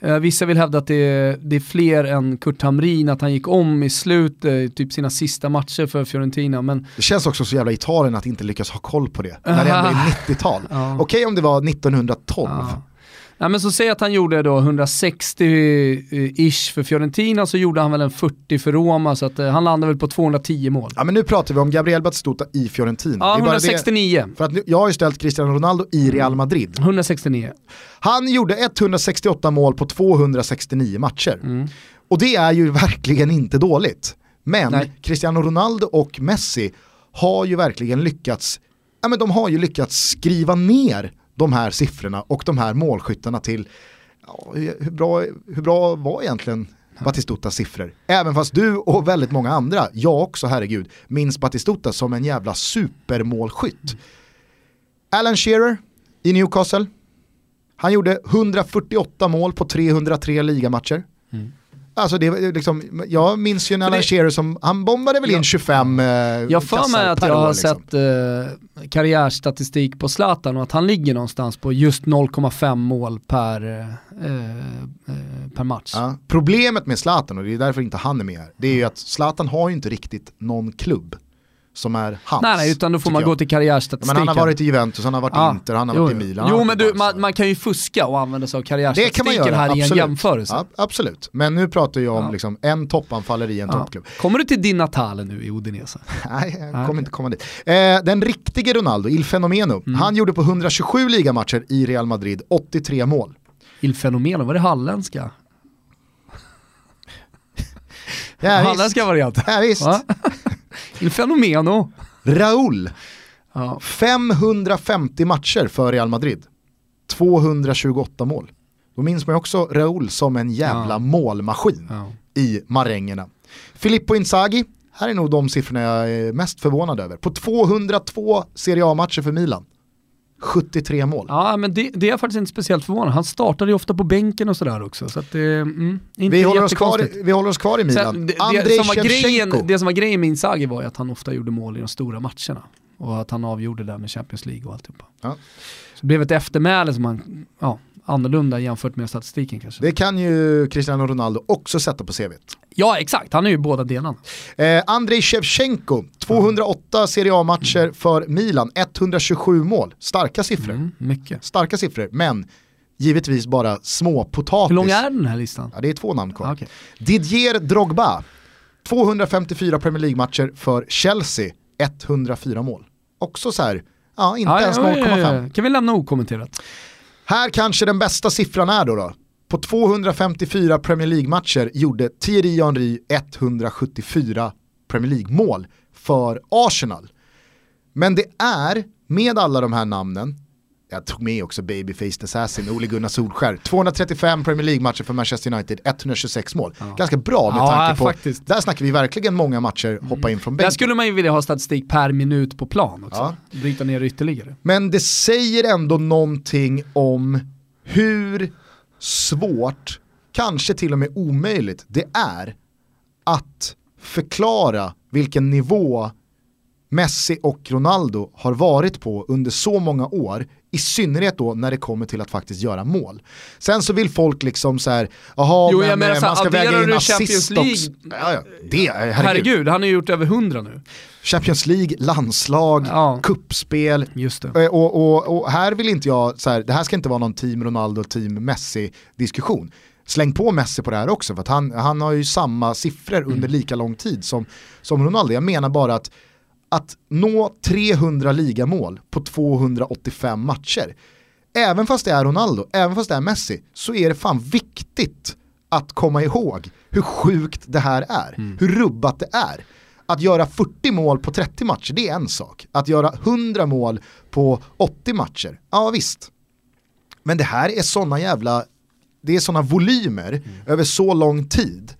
eh, vissa vill hävda att det är, det är fler än Kurt Hamrin, att han gick om i slutet, typ sina sista matcher för Fiorentina. Men... Det känns också så jävla Italien att inte lyckas ha koll på det, när det ändå är 90-tal. Ja. Okej okay, om det var 1912. Ja. Ja, men så säg att han gjorde då 160-ish för Fiorentina, så gjorde han väl en 40 för Roma, så att, eh, han landade väl på 210 mål. Ja men nu pratar vi om Gabriel Batistuta i Fiorentina. Ja, 169. Det, för att jag har ju ställt Cristiano Ronaldo i Real Madrid. 169. Han gjorde 168 mål på 269 matcher. Mm. Och det är ju verkligen inte dåligt. Men Nej. Cristiano Ronaldo och Messi har ju verkligen lyckats, ja men de har ju lyckats skriva ner de här siffrorna och de här målskyttarna till ja, hur, bra, hur bra var egentligen Batistutas siffror. Även fast du och väldigt många andra, jag också herregud, minns Batistuta som en jävla supermålskytt. Alan Shearer i Newcastle, han gjorde 148 mål på 303 ligamatcher. Mm. Alltså det, liksom, jag minns ju när Alan Shearer som, han bombade väl in 25 eh, Jag för mig att jag har liksom. sett eh, karriärstatistik på Zlatan och att han ligger någonstans på just 0,5 mål per, eh, eh, per match. Ja. Problemet med Zlatan, och det är därför inte han är med här, det är ju att Zlatan har ju inte riktigt någon klubb som är hans. Nej, nej utan då får man jag. gå till karriärstatistiken. Men han har varit i Juventus, han har varit i Inter, han har jo, varit i Milan. Jo men du, man, man, kan ju fuska och använda sig av karriärstatistiken här absolut. i en jämförelse. Ja, absolut, men nu pratar jag om ja. liksom en toppanfallare i en ja. toppklubb. Kommer du till din Natale nu i Udinese? nej, jag kommer inte komma dit. Eh, den riktige Ronaldo, Il Fenomeno, mm. han gjorde på 127 ligamatcher i Real Madrid 83 mål. Il Fenomeno, var det halländska? ja, halländska variant. Ja, visst. Il Fenomeno. Raúl. Ja. 550 matcher för Real Madrid. 228 mål. Då minns man också Raúl som en jävla Ja. målmaskin Ja. i marängerna. Filippo Inzaghi, här är nog de siffrorna jag är mest förvånad över. På 202 Serie A-matcher för Milan. 73 mål. Ja, men det, det är jag faktiskt inte speciellt förvånad. Han startade ju ofta på bänken och sådär också. Så att mm, inte Vi håller, oss kvar, jättekonstigt. vi håller oss kvar i Milan. Sen, det, Andrei det, som grejen, det som var grejen med Inzaghi var ju att han ofta gjorde mål i de stora matcherna. Och att han avgjorde där med Champions League och alltihopa. Ja. Så det blev ett eftermäle som han, ja, annorlunda jämfört med statistiken kanske. Det kan ju Cristiano Ronaldo också sätta på CVt. Ja exakt, han är ju båda delarna. Eh, Andrei Shevchenko, 208 Serie A-matcher för Milan, 127 mål. Starka siffror. Mm, mycket. Starka siffror, men givetvis bara små potatis. Hur lång är den här listan? Ja, det är två namn kvar. Ah, okej. Didier Drogba, 254 Premier League-matcher för Chelsea, 104 mål. Också så här, ja inte Ja, ens ja, ja, 0,5. ja. Kan vi lämna okommenterat? Här kanske den bästa siffran är då. då. På 254 Premier League-matcher gjorde Thierry Henry 174 Premier League-mål för Arsenal. Men det är, med alla de här namnen, jag tog med också Babyface Assassin, Ole Gunnar Solskär, 235 Premier League-matcher för Manchester United, 126 mål. Ganska bra med Ja, tanke på, faktiskt. där snackar vi verkligen många matcher hoppa in från Där bänken. skulle man ju vilja ha statistik per minut på plan också. Ja. Bryta ner ytterligare. Men det säger ändå någonting om hur svårt, kanske till och med omöjligt, det är att förklara vilken nivå Messi och Ronaldo har varit på under så många år, i synnerhet då när det kommer till att faktiskt göra mål. Sen så vill folk liksom så här, jaha Jo, men menar eh, man ska väga in assist också. Ja, ja, det, herregud. Herregud, han har ju gjort över 100 nu. Champions League, landslag, Ja. kuppspel, Just det. Eh, Och, och, och här vill inte jag, så här, det här ska inte vara någon team Ronaldo, team Messi diskussion. Släng på Messi på det här också för att han, han har ju samma siffror Mm. under lika lång tid som, som Ronaldo. Jag menar bara att, att nå 300 ligamål på 285 matcher, även fast det är Ronaldo, även fast det är Messi, så är det fan viktigt att komma ihåg hur sjukt det här är, Mm. hur rubbat det är. Att göra 40 mål på 30 matcher, det är en sak. Att göra 100 mål på 80 matcher, ja visst. Men det här är sådana jävla, det är sådana volymer över så lång tid.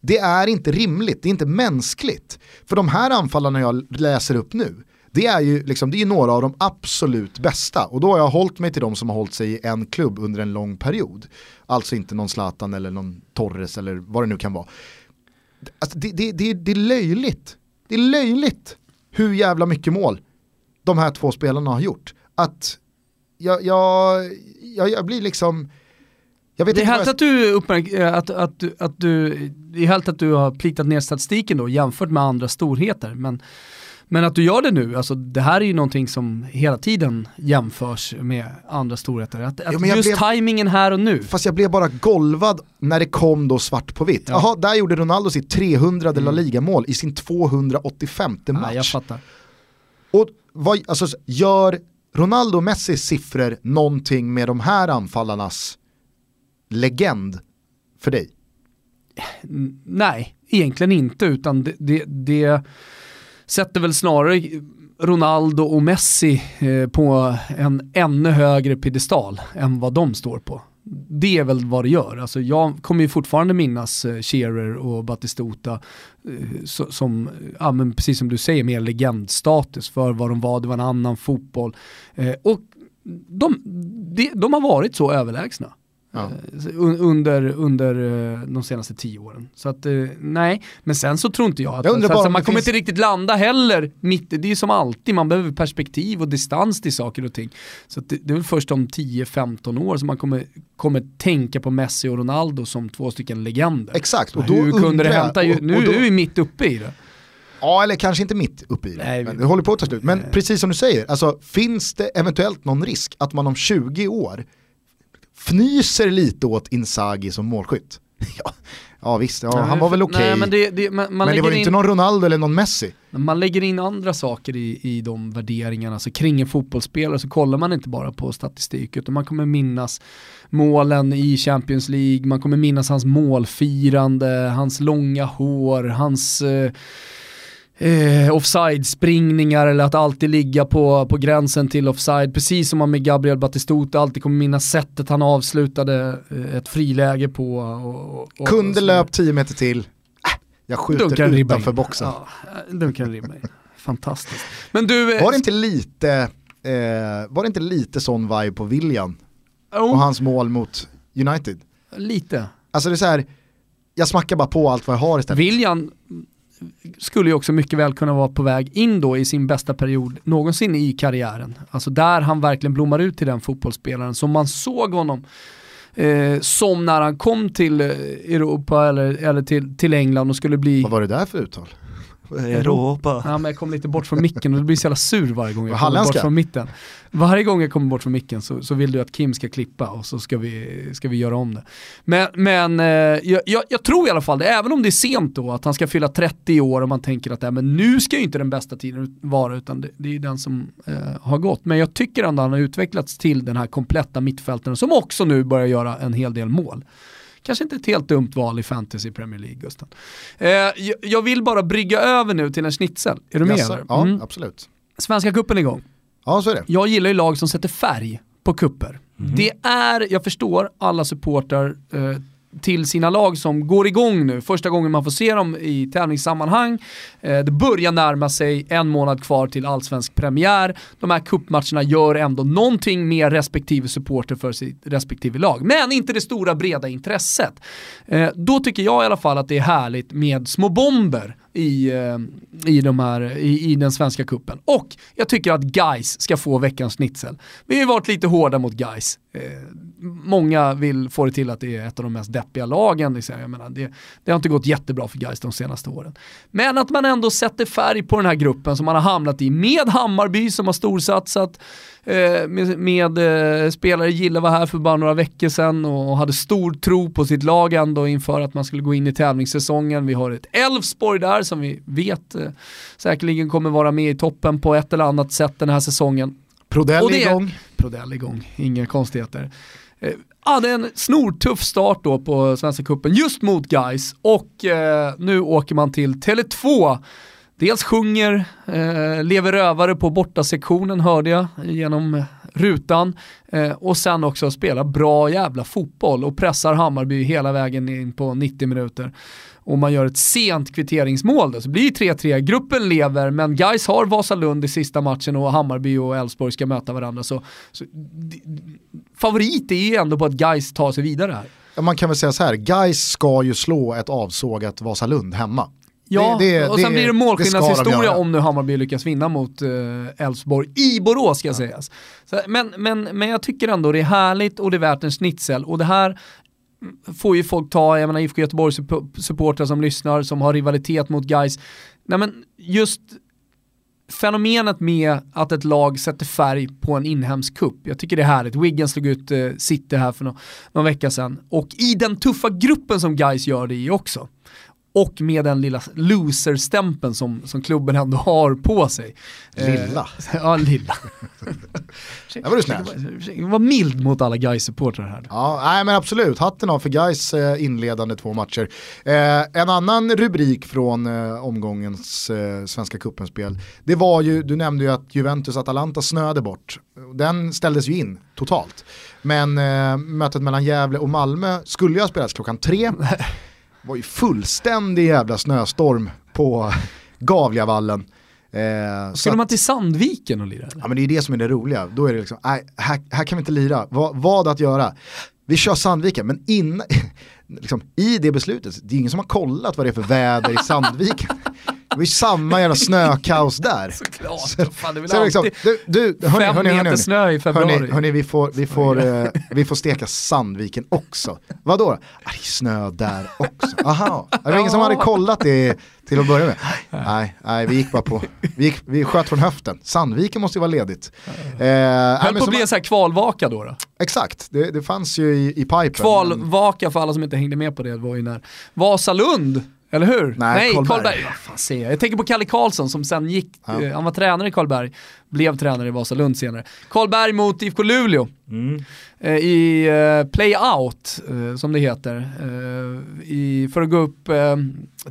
Det är inte rimligt, det är inte mänskligt. För de här anfallarna jag läser upp nu, det är ju liksom, det är några av de absolut bästa. Och då har jag hållit mig till de som har hållit sig i en klubb under en lång period. Alltså inte någon Zlatan eller någon Torres eller vad det nu kan vara. Alltså det, det, det, det är löjligt. Det är löjligt hur jävla mycket mål de här två spelarna har gjort. Att jag, jag, jag, jag blir liksom... Jag vet Det är helt jag- att du, uppmärk- eh, att, att, du- att du, det är helt att du har plitat ner statistiken då jämfört med andra storheter. Men, men att du gör det nu, alltså det här är ju någonting som hela tiden jämförs med andra storheter. Att, att jag just blev- tajmingen här och nu. Fast jag blev bara golvad när det kom då svart på vitt. Ja. Mm. Jaha, där gjorde Ronaldo sitt 300 La Liga-mål i sin 285 Ja, match. jag fattar. Och vad, alltså, gör Ronaldo och Messis siffror någonting med de här anfallarnas legend för dig? Nej, egentligen inte, utan det, det, det sätter väl snarare Ronaldo och Messi eh, på en ännu högre piedestal än vad de står på. Det är väl vad det gör. Alltså jag kommer ju fortfarande minnas eh, Shearer och Batistuta eh, som, ja, men precis som du säger, mer legendstatus för vad de var, det var en annan fotboll. Och de, de har varit så överlägsna. Ja. Eh, un- under, under eh, de senaste tio åren. Så att eh, nej, men sen så tror inte jag att Jag så, så man kommer finns- inte riktigt landa heller mitt, det är ju som alltid, man behöver perspektiv och distans till saker och ting. Så det, det är väl först om 10-15 år som man kommer, kommer tänka på Messi och Ronaldo som två stycken legender. Exakt, och då Hur kunde undrar det hämta, ju, nu och då- är vi mitt uppe i det. Ja, eller kanske inte mitt uppe i det. Nej, Men det håller på att ta slut. Men precis som du säger, alltså, finns det eventuellt någon risk att man om 20 år fnyser lite åt Inzaghi som målskytt? ja, ja visst, ja, han var väl okej. Nej, men det, det, man, man men det var ju in... inte någon Ronaldo eller någon Messi. Man lägger in andra saker i, i de värderingarna, så kring en fotbollsspelare så kollar man inte bara på statistik utan man kommer minnas målen i Champions League, man kommer minnas hans målfirande, hans långa hår, hans eh, eh, offside-springningar eller att alltid ligga på, på gränsen till offside. Precis som man med Gabriel Batistuta alltid kommer minnas sättet han avslutade eh, ett friläge på. Och, och, Kunde löpt 10 meter till. Äh, jag skjuter utanför boxen. Ja, dunkar en ribba. Fantastiskt. Men du, eh, var det inte lite, eh, var det inte lite sån vibe på William? Oh. Och hans mål mot United? Lite. Alltså det är så här, jag smackar bara på allt vad jag har istället. William skulle ju också mycket väl kunna vara på väg in då i sin bästa period någonsin i karriären. Alltså där han verkligen blommar ut till den fotbollsspelaren som man såg honom eh, som när han kom till eh, Europa eller, eller till, till England och skulle bli... Vad var det där för uttal? Europa. Ja, men jag kom lite bort från micken och det blir så jävla sur varje gång jag kommer bort från mitten. Varje gång jag kommer bort från micken så, så vill du att Kim ska klippa och så ska vi, ska vi göra om det. Men, men eh, jag, jag, tror i alla fall det, även om det är sent då, att han ska fylla 30 år och man tänker att äh, men nu ska ju inte den bästa tiden vara utan det, det är den som eh, har gått. Men jag tycker ändå han har utvecklats till den här kompletta mittfältaren som också nu börjar göra en hel del mål. Kanske inte ett helt dumt val i fantasy Premier League, Gusten. Eh, jag vill bara brygga över nu till en schnitzel. Är du med? Yes, ja, mm. absolut. Svenska kuppen är igång. Ja, så är det. Jag gillar ju lag som sätter färg på kupper. Mm. Det är, jag förstår, alla supportrar eh, till sina lag som går igång nu. Första gången man får se dem i tävlingssammanhang. Eh, det börjar närma sig en månad kvar till allsvensk premiär. De här kuppmatcherna gör ändå någonting med respektive supporter för sitt respektive lag. Men inte det stora breda intresset. Eh, då tycker jag i alla fall att det är härligt med små bomber i, eh, i, de här, i, i den svenska kuppen. Och jag tycker att Guys ska få veckans schnitzel. Vi har ju varit lite hårda mot Guys. Många vill få det till att det är ett av de mest deppiga lagen. Liksom. Jag menar, det, det har inte gått jättebra för Guys de senaste åren. Men att man ändå sätter färg på den här gruppen som man har hamnat i med Hammarby som har storsatsat, eh, med, med eh, spelare Gille var här för bara några veckor sedan och hade stor tro på sitt lag ändå inför att man skulle gå in i tävlingssäsongen. Vi har ett Elfsborg där som vi vet eh, säkerligen kommer vara med i toppen på ett eller annat sätt den här säsongen. Prodell igång. Prodell igång, inga konstigheter. Eh, hade en snortuff start då på Svenska Cupen just mot Guys och eh, nu åker man till Tele2 Dels sjunger eh, Lever rövare på bortasektionen hörde jag genom rutan eh, och sen också spelar bra jävla fotboll och pressar Hammarby hela vägen in på 90 minuter. Och man gör ett sent kvitteringsmål då, så blir det 3-3. Gruppen lever, men Guys har Vasalund i sista matchen och Hammarby och Elfsborg ska möta varandra. Så, så favorit är ju ändå på att Guys tar sig vidare här. Man kan väl säga så här, Guys ska ju slå ett avsågat Vasalund hemma. Ja, det, det, och sen det, blir det målskillnadshistoria om nu Hammarby lyckas vinna mot eh, Elfsborg uh, i Borås ska ja. sägas. Så, men, men, men jag tycker ändå det är härligt och det är värt en snitsel och det här får ju folk ta, jag menar IFK Göteborgs supportrar som lyssnar som har rivalitet mot guys. Nej men just fenomenet med att ett lag sätter färg på en inhemsk kupp. Jag tycker det är härligt. Wiggen slog ut eh, City här för någon, någon vecka sedan. Och i den tuffa gruppen som guys gör det i också och med den lilla loser-stämpeln som, som klubben ändå har på sig. Lilla. Eh, ja, lilla. Där var du snäll. Var mild mot alla guys supportrar här. Ja, nej men absolut. Hatten av för Gais eh, inledande två matcher. Eh, en annan rubrik från eh, omgångens eh, Svenska cupen-spel, det var ju, du nämnde ju att Juventus-Atalanta snöade bort. Den ställdes ju in totalt. Men eh, mötet mellan Gävle och Malmö skulle ju ha spelats klockan tre. var ju fullständig jävla snöstorm på Gavliavallen. Eh, Skulle man till Sandviken och lira? Ja men det är det som är det roliga. Då är det liksom, nej, här, här kan vi inte lira. Va, vad att göra? Vi kör Sandviken, men innan, liksom, i det beslutet, det är ingen som har kollat vad det är för väder i Sandviken. Var ju samma jävla snökaos där. Såklart, så, fan, det är väl liksom, du, du, hörni, fem hörni, hörni, meter snö i februari. Hörni, hörni vi, får, vi, får, eh, vi får steka Sandviken också. Vadå? Ah, det är snö där också. Aha, det var ingen som hade kollat det till att börja med. Nej, nej vi gick bara på, vi, gick, vi sköt från höften. Sandviken måste ju vara ledigt. Eh, Höll på att bli en sån här kvalvaka då? då? Exakt, det, det fanns ju i, i pipen. Kvalvaka för alla som inte hängde med på det var ju när Vasalund Eller hur? Nej, Karlberg. Vad fan säger jag? jag tänker på Kalle Karlsson som sen gick, Ja. eh, han var tränare i Karlberg, blev tränare i Vasalund senare. Karlberg mot IFK Luleå eh, i eh, play-out, eh, som det heter, eh, i, för att gå upp eh,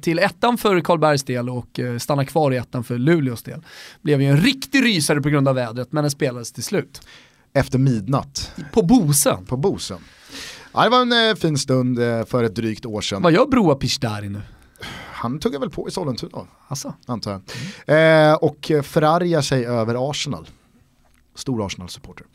till ettan för Karlbergs del och stanna kvar i ettan för Luleås del. Blev ju en riktig rysare på grund av vädret, men den spelades till slut. Efter midnatt På Bosön. på Bosön. Ja, det var en fin stund för ett drygt år sedan. Vad gör Broa Pishdari nu? Han tuggar väl på i Sollentuna, Alltså. antar jag. Eh, och förargar sig över Arsenal. Stor Arsenal-supporter.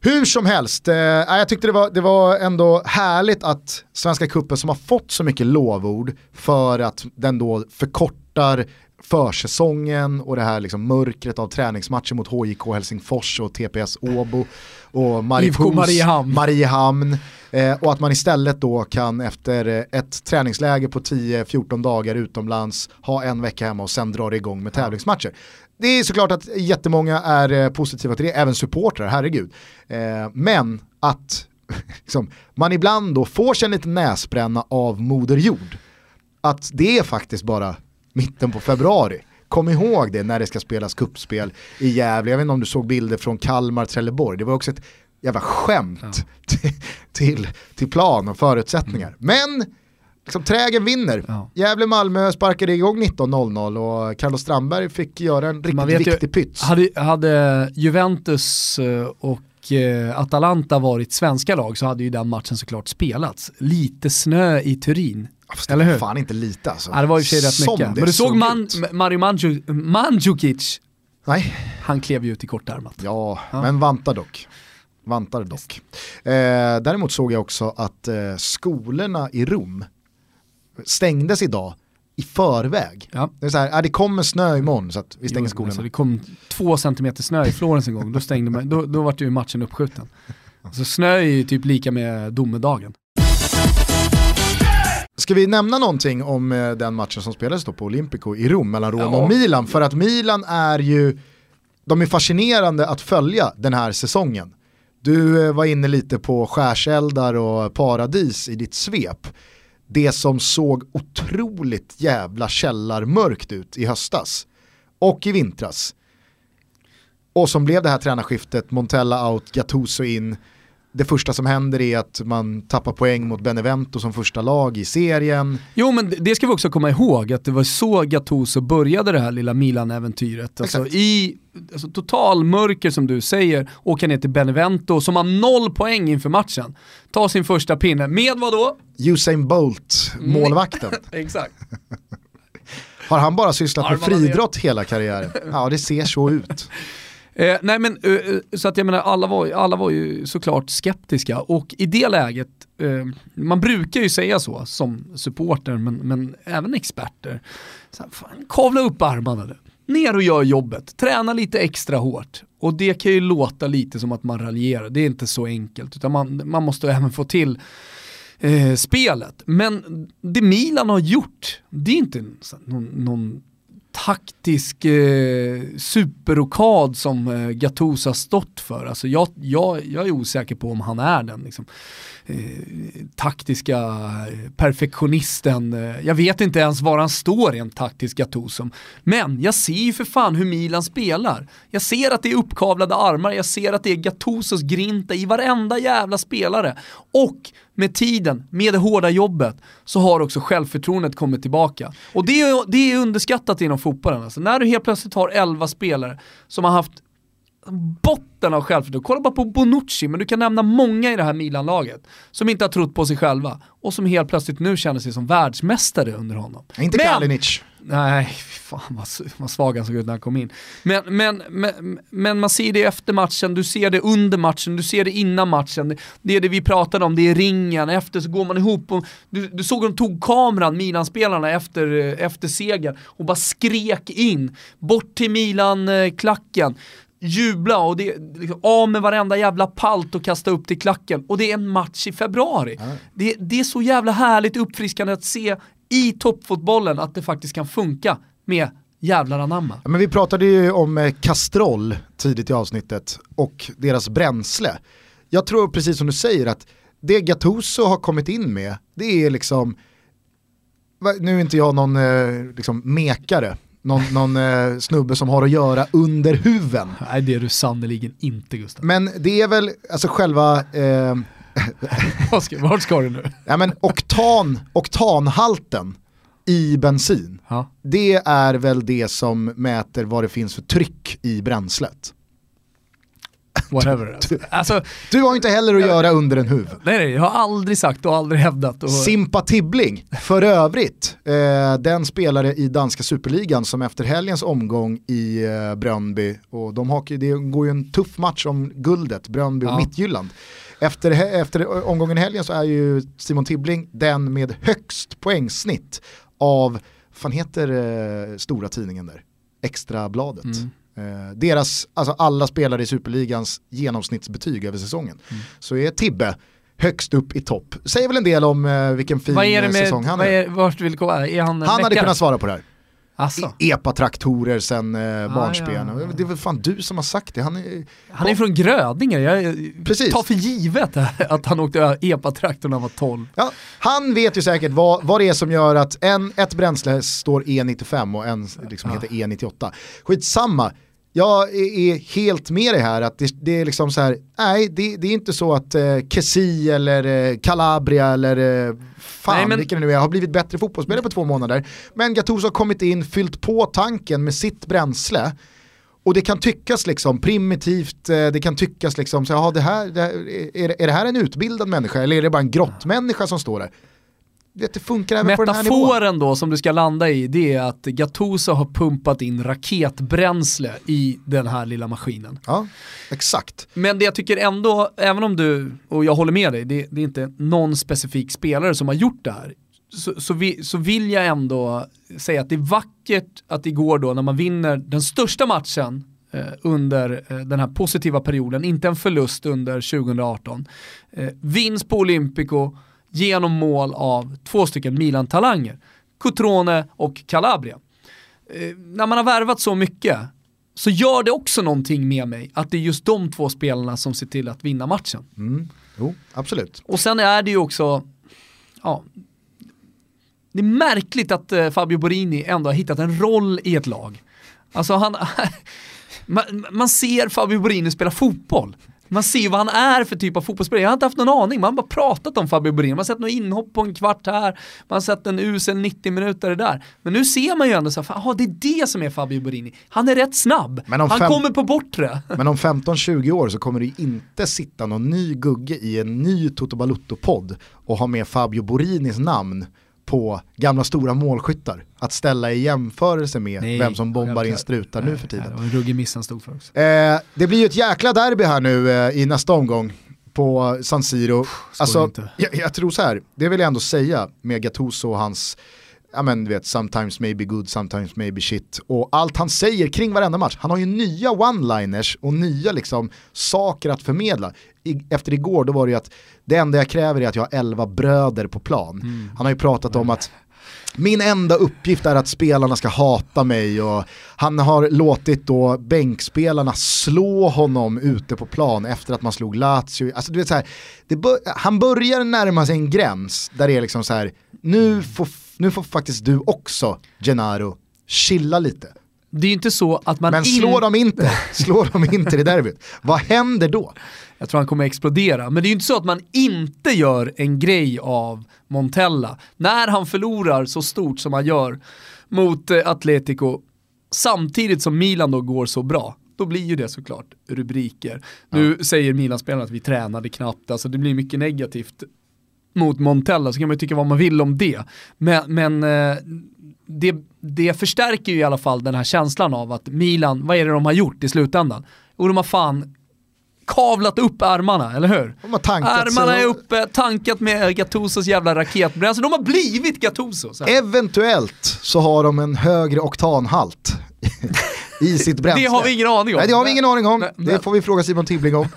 Hur som helst, eh, jag tyckte det var, det var ändå härligt att Svenska Cupen som har fått så mycket lovord för att den då förkortar försäsongen och det här liksom mörkret av träningsmatcher mot HJK Helsingfors och TPS Åbo och Mariehamn. Mariehamn. Eh, och att man istället då kan efter eh, ett träningsläger på 10-14 dagar utomlands ha en vecka hemma och sen dra det igång med tävlingsmatcher. Det är såklart att jättemånga är eh, positiva till det, även supportrar, herregud. Eh, men att liksom, man ibland då får sig en liten näsbränna av Moder Jord. Att det är faktiskt bara mitten på februari. Kom ihåg det när det ska spelas kuppspel i Gävle. Jag vet inte om du såg bilder från Kalmar, Trelleborg. Det var också ett jävla skämt till, till, till plan och förutsättningar. Men liksom, trägen vinner. Ja. Gävle-Malmö sparkade igång 19.00 och Carlos Strandberg fick göra en riktigt vet ju- viktig pyts. Hade, hade Juventus eh, och eh, Atalanta varit svenska lag så hade ju den matchen såklart spelats. Lite snö i Turin. Fast eller hur? Fan inte lite alltså. Ja, det var för sig rätt mycket. Men du såg man. Mario Mandzu- Mandzukic, Nej, han klev ju ut i kortärmat. ja, Ja. men vantar dock. Vantar dock. Eh, däremot såg jag också att eh, skolorna i Rom stängdes idag i förväg. Ja. Det är så här, ah, det kommer snö imorgon så att vi stänger Jo, skolorna. Alltså, det kom två centimeter snö i Florens en gång, då, stängde man, då, då var ju matchen uppskjuten. Så snö är ju typ lika med domedagen. Ska vi nämna någonting om eh, den matchen som spelades då på Olympico i Rom mellan Roma Ja. och Milan? För att Milan är ju, de är fascinerande att följa den här säsongen. Du eh, var inne lite på skärseldar och paradis i ditt svep. Det som såg otroligt jävla källarmörkt ut i höstas och i vintras. Och som blev det här tränarskiftet, Montella out, Gattuso in. Det första som händer är att man tappar poäng mot Benevento som första lag i serien. Jo men det- ska vi också komma ihåg, att det var så Gattuso började det här lilla Milan-äventyret. Alltså i alltså, total mörker som du säger, åka ner till Benevento som har noll poäng inför matchen. Ta sin första pinne, med vad då? Usain Bolt, målvakten. Exakt. Har han bara sysslat med friidrott hela karriären? Ja, det ser så ut. Eh, nej men, eh, så att jag menar, alla var, alla var ju såklart skeptiska och i det läget, eh, man brukar ju säga så som supporter men, men även experter. Så här, fan, kavla upp armarna nu. Ner och gör jobbet, träna lite extra hårt. Och det kan ju låta lite som att man raljerar, det är inte så enkelt. Utan man, man måste även få till eh, spelet. Men det Milan har gjort, det är inte någon, någon taktisk eh, superrokad som eh, Gattuso har stått för. Alltså jag, jag, jag är osäker på om han är den liksom, eh, Eh, taktiska eh, perfektionisten. Eh, jag vet inte ens var han står rent taktiskt Gattuso. Men jag ser ju för fan hur Milan spelar. Jag ser att det är uppkavlade armar, jag ser att det är Gattusos grinta i varenda jävla spelare. Och med tiden, med det hårda jobbet, så har också självförtroendet kommit tillbaka. Och det är, det är underskattat inom fotbollen. Alltså, när du helt plötsligt har 11 spelare som har haft botten av självförtroende. Kolla bara på Bonucci, men du kan nämna många i det här Milan-laget som inte har trott på sig själva och som helt plötsligt nu känner sig som världsmästare under honom. Inte Men- Kalinic. Nej, fan vad, vad svag han såg ut när han kom in. Men, men, men, men man ser det efter matchen, du ser det under matchen, du ser det innan matchen. Det är det vi pratade om, det är ringen, efter så går man ihop och du, du såg de tog kameran, Milan-spelarna, efter, eh, efter segern och bara skrek in, bort till Milan-klacken. Jubla och det, liksom, av med varenda jävla palt och kasta upp till klacken. Och det är en match i februari. Det, det är så jävla härligt uppfriskande att se i toppfotbollen att det faktiskt kan funka med jävlar anamma. Ja, men vi pratade ju om eh, Castrol tidigt i avsnittet och deras bränsle. Jag tror precis som du säger att det Gattuso har kommit in med, det är liksom nu är inte jag någon eh, liksom, mekare, någon, någon eh, snubbe som har att göra under huven. Nej det är du sannerligen inte Gustav. Men det är väl alltså själva eh, Vart ska, du nu? ja, men oktan, oktanhalten i bensin. Ja. Det är väl det som mäter vad det finns för tryck i bränslet. Whatever. Alltså, alltså, Du har inte heller att göra under en huv. nej, nej, jag har aldrig sagt och aldrig hävdat. Och, Simpa Tibbling, för övrigt, eh, den spelare i danska superligan som efter helgens omgång i eh, Bröndby, och de har, det går ju en tuff match om guldet, Bröndby och Ja. Midtjylland. Efter, efter omgången i helgen så är ju Simon Tibbling den med högst poängsnitt av, fan heter eh, stora tidningen där? Extrabladet. Mm. Eh, deras, alltså alla spelare i superligans genomsnittsbetyg över säsongen. Mm. Så är Tibbe högst upp i topp. Säger väl en del om eh, vilken fin är eh, med, säsong han vad är. är, vart vill? Är han Han hade kunnat svara på det här. Asså? Epa-traktorer sen eh, barnsben. ja, ja. Det är väl fan du som har sagt det. Han är, Han är från Grödinge, jag Precis. tar för givet att han åkte epa-traktorn när han var 12. ja, han vet ju säkert vad, vad det är som gör att en, ett bränsle står E95 och en liksom heter E98. Skitsamma. Jag är, helt med dig här att det, det är liksom så här, nej det, det är inte så att eh, Kessie eller eh, Calabria eller eh, fan Nej, men- vilken det nu är har blivit bättre fotbollsspelare på två månader. Men Gattuso har kommit in, fyllt på tanken med sitt bränsle och det kan tyckas liksom primitivt, eh, det kan tyckas liksom, så, ja, det här, det här, är, är det här en utbildad människa eller är det bara en grottmänniska som står där? Vet, det funkar även på den här nivån. Metaforen då som du ska landa i det är att Gattuso har pumpat in raketbränsle i den här lilla maskinen. Ja, exakt. Men det jag tycker ändå, även om du, och jag håller med dig, det, det är inte någon specifik spelare som har gjort det här, så, så, vi, så vill jag ändå säga att det är vackert att igår då när man vinner den största matchen eh, under eh, den här positiva perioden, inte en förlust under 2018, eh, vinns på Olympico genom mål av två stycken Milan-talanger, Cotrone och Calabria. Eh, när man har värvat så mycket så gör det också någonting med mig att det är just de två spelarna som ser till att vinna matchen. Mm. Jo, absolut. Och sen är det ju också, ja, det är märkligt att eh, Fabio Borini ändå har hittat en roll i ett lag. Alltså han, man, man ser Fabio Borini spela fotboll. Man ser vad han är för typ av fotbollsspelare. Jag har inte haft någon aning, man har bara pratat om Fabio Borini. Man har sett något inhopp på en kvart här, man har sett en usel 90 minuter där. Men nu ser man ju ändå så här, det är det som är Fabio Borini. Han är rätt snabb, han fem- kommer på bortre. Men om 15-20 år så kommer det ju inte sitta någon ny gugge i en ny Toto Balutto-podd och ha med Fabio Borinis namn på gamla stora målskyttar. Att ställa i jämförelse med Nej, vem som bombar in strutar nu för tiden. Det var en ruggig miss han stod för också. Eh, det blir ju ett jäkla derby här nu eh, i nästa omgång på San Siro. Alltså, inte. jag, jag tror så här, det vill jag ändå säga med Gattuso och hans, ja men du vet, sometimes maybe good, sometimes maybe shit. Och allt han säger kring varenda match. Han har ju nya one-liners och nya liksom saker att förmedla. I, efter igår då var det ju att det enda jag kräver är att jag har 11 bröder på plan. Mm. Han har ju pratat om att min enda uppgift är att spelarna ska hata mig och han har låtit då bänkspelarna slå honom ute på plan efter att man slog Lazio. Alltså du vet så här, bör, han börjar närma sig en gräns där det är liksom så här, nu får, nu får faktiskt du också, Gennaro, chilla lite. Det är ju inte så att man Men slår de inte, slår de inte i derbyt, vad händer då? Jag tror han kommer explodera. Men det är ju inte så att man inte gör en grej av Montella. När han förlorar så stort som han gör mot eh, Atletico, samtidigt som Milan då går så bra, då blir ju det såklart rubriker. Nu säger Milan-spelarna att vi tränade knappt, alltså det blir mycket negativt mot Montella, så kan man ju tycka vad man vill om det. Men, men eh, det, det förstärker ju i alla fall den här känslan av att Milan, vad är det de har gjort i slutändan? Jo, de har fan kavlat upp armarna, eller hur? Sig är och- uppe, tankat med Gattusos jävla raketbränsle. De har blivit Gattuso. Eventuellt så har de en högre oktanhalt i sitt bränsle. Det har vi ingen aning om. Nej det har vi ingen aning om, Men- det men- får vi fråga Simon Tibbling om.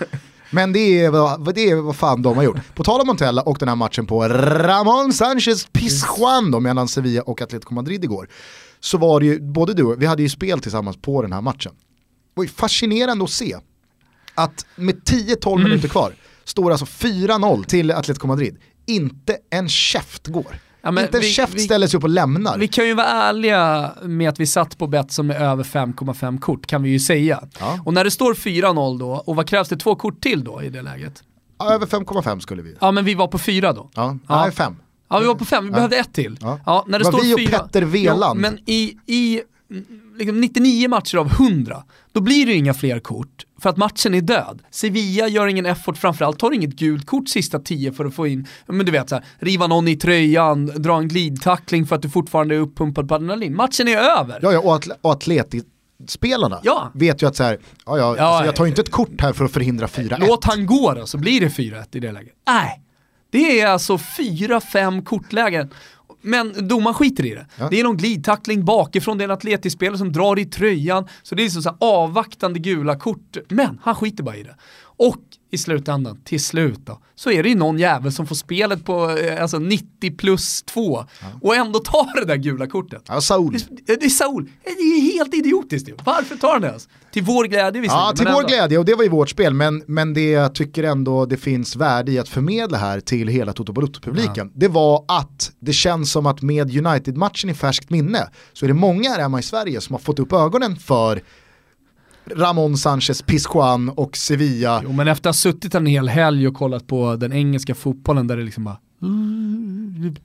Men det är, vad, det är vad fan de har gjort. På tal om Montella och den här matchen på Ramon Sanchez Pizjuan då medan Sevilla och Atletico Madrid igår. Så var det ju, både du och vi hade ju spel tillsammans på den här matchen. Det var ju fascinerande att se att med 10-12 Mm. minuter kvar står alltså 4-0 till Atletico Madrid. Inte en käft går. Ja, inte en käft ställer sig upp och lämnar. Vi kan ju vara ärliga med att vi satt på bett som är över 5,5 kort kan vi ju säga. Ja. Och när det står 4-0 då, och vad krävs det? Två kort till då i det läget? Ja, över 5,5 skulle vi. Ja men vi var på 4 då. Ja, ja. nej 5. Ja vi var på 5, vi behövde ett till. Ja. när det, var står vi och 4, Petter Veland. Men i, i liksom 99 matcher av 100, då blir det ju inga fler kort. För att matchen är död. Sevilla gör ingen effort, framförallt tar inget gult kort sista 10 för att få in, men du vet så här, riva någon i tröjan, dra en glidtackling för att du fortfarande är uppumpad på adrenalin. Matchen är över. Ja, ja och, atl och atletiskt spelarna ja. vet ju att så här, ja, ja, ja alltså jag tar ju inte ett kort här för att förhindra 4-1. Låt han gå då, så blir det 4-1 i det läget. Nej, det är alltså 4-5 kortlägen men domaren skiter i det. Ja. Det är någon glidtackling bakifrån, det är en atletisk spelare som drar i tröjan. Så det är så, så avvaktande gula kort. Men han skiter bara i det. Och i slutändan, till slut då, så är det ju någon jävel som får spelet på eh, alltså 90 plus 2 ja. och ändå tar det där gula kortet. Ja, Saul. Det, det är Saul. Det är helt idiotiskt ju. Varför tar han det ens? Till vår glädje visserligen. Ja, till vår ändå. glädje och det var ju vårt spel. Men, men det jag tycker ändå det finns värde i att förmedla här till hela Toto Balotto-publiken. Ja. Det var att det känns som att med United-matchen i färskt minne så är det många här hemma i Sverige som har fått upp ögonen för Ramon Sanchez Pizjuan och Sevilla. Jo men efter att ha suttit en hel helg och kollat på den engelska fotbollen där det liksom bara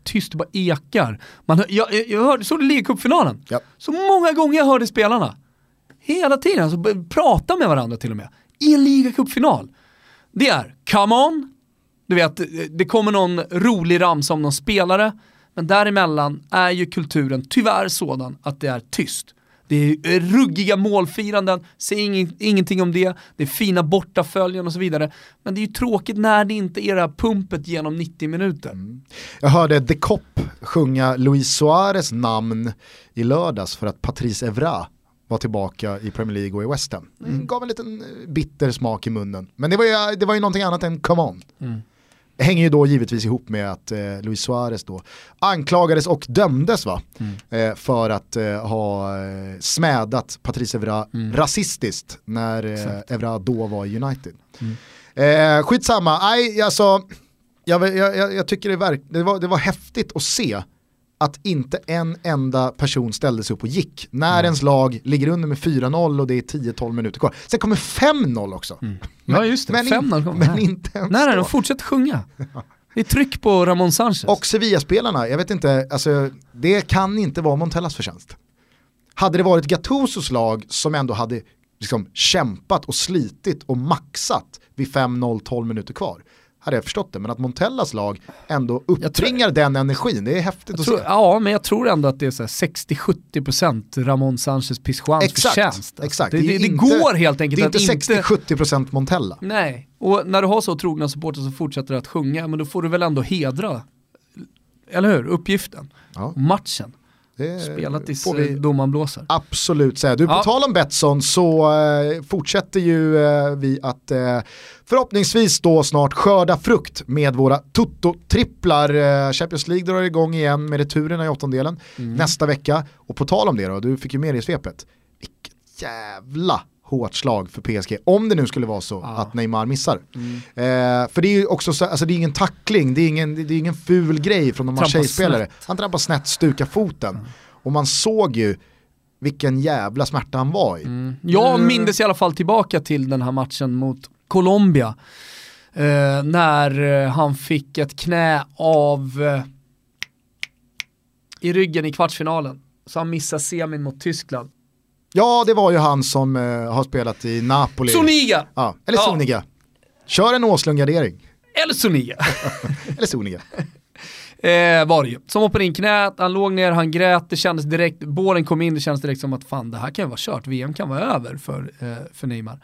tyst och bara ekar. Man hör, jag, jag hörde, såg du ligacupfinalen? Ja. Så många gånger jag hörde spelarna. Hela tiden, alltså, prata med varandra till och med. I en ligacupfinal. Det är, come on, du vet, det kommer någon rolig ramsa om någon spelare, men däremellan är ju kulturen tyvärr sådan att det är tyst. Det är ruggiga målfiranden, säg ing ingenting om det, det är fina bortaföljen och så vidare. Men det är ju tråkigt när det inte är det här pumpet genom 90 minuter. Mm. Jag hörde The Cop sjunga Luis Suarez namn i lördags för att Patrice Evra var tillbaka i Premier League och i West Ham. Mm. Gav en liten eh, bitter smak i munnen. Men det var ju, det var ju någonting annat än come on. Mm. Det hänger ju då givetvis ihop med att eh, Luis Suarez då anklagades och dömdes va? Mm. Eh, för att eh, ha eh, smädat Patrice Evra mm. rasistiskt när eh, Evra då var i United. Mm. Eh, skitsamma, nej alltså jag, jag, jag, tycker det, verk, det, var, det var häftigt att se att inte en enda person ställde sig upp och gick när mm. ens lag ligger under med 4-0 och det är 10-12 minuter kvar. Sen kommer 5-0 också. Mm. Ja just det, 5-0 kommer. Men inte ens Nej, de fortsätter sjunga. Det är tryck på Ramon Sanchez. Och Sevilla-spelarna, jag vet inte, alltså, det kan inte vara Montellas förtjänst. Hade det varit Gattusos lag som ändå hade liksom kämpat och slitit och maxat vid 5-0, 12 minuter kvar, hade jag förstått det. Men att Montellas lag ändå uppbringar den energin, det är häftigt att tror, se. Ja, men jag tror ändå att det är 60-70% Ramon Sanchez Pizjuans förtjänst. Exakt. Det, det, det, det inte, går helt enkelt Det är inte 60-70% Montella. Nej, och när du har så trogna supportrar som fortsätter att sjunga, men då får du väl ändå hedra, eller hur, uppgiften, ja. matchen. Det Spela tills vi domaren blåser. Absolut säga. Du, på ja. tal om Betsson så eh, fortsätter ju eh, vi att eh, förhoppningsvis då snart skörda frukt med våra Toto-tripplar. Eh, Champions League drar igång igen med returerna i åttondelen mm. nästa vecka. Och på tal om det då, du fick ju med dig i svepet. Vilket jävla hårt slag för PSG. Om det nu skulle vara så ah. att Neymar missar. Mm. Eh, för det är ju också så, alltså det är ingen tackling, det är ingen, det är ingen ful grej från en Marseille-spelare. Han trampar snett, stukar foten. Mm. Och man såg ju vilken jävla smärta han var i. Mm. Jag mm. mindes i alla fall tillbaka till den här matchen mot Colombia. Eh, när eh, han fick ett knä av eh, i ryggen i kvartsfinalen. Så han missar semin mot Tyskland. Ja, det var ju han som eh, har spelat i Napoli. Soniga! Ja, eller ja. Soniga. Kör en Åslund-gardering. Eller Soniga. eller Soniga. Eh, var det ju. Som hoppade in knät, han låg ner, han grät, det kändes direkt, bålen kom in, det kändes direkt som att fan det här kan ju vara kört, VM kan vara över för, eh, för Neymar.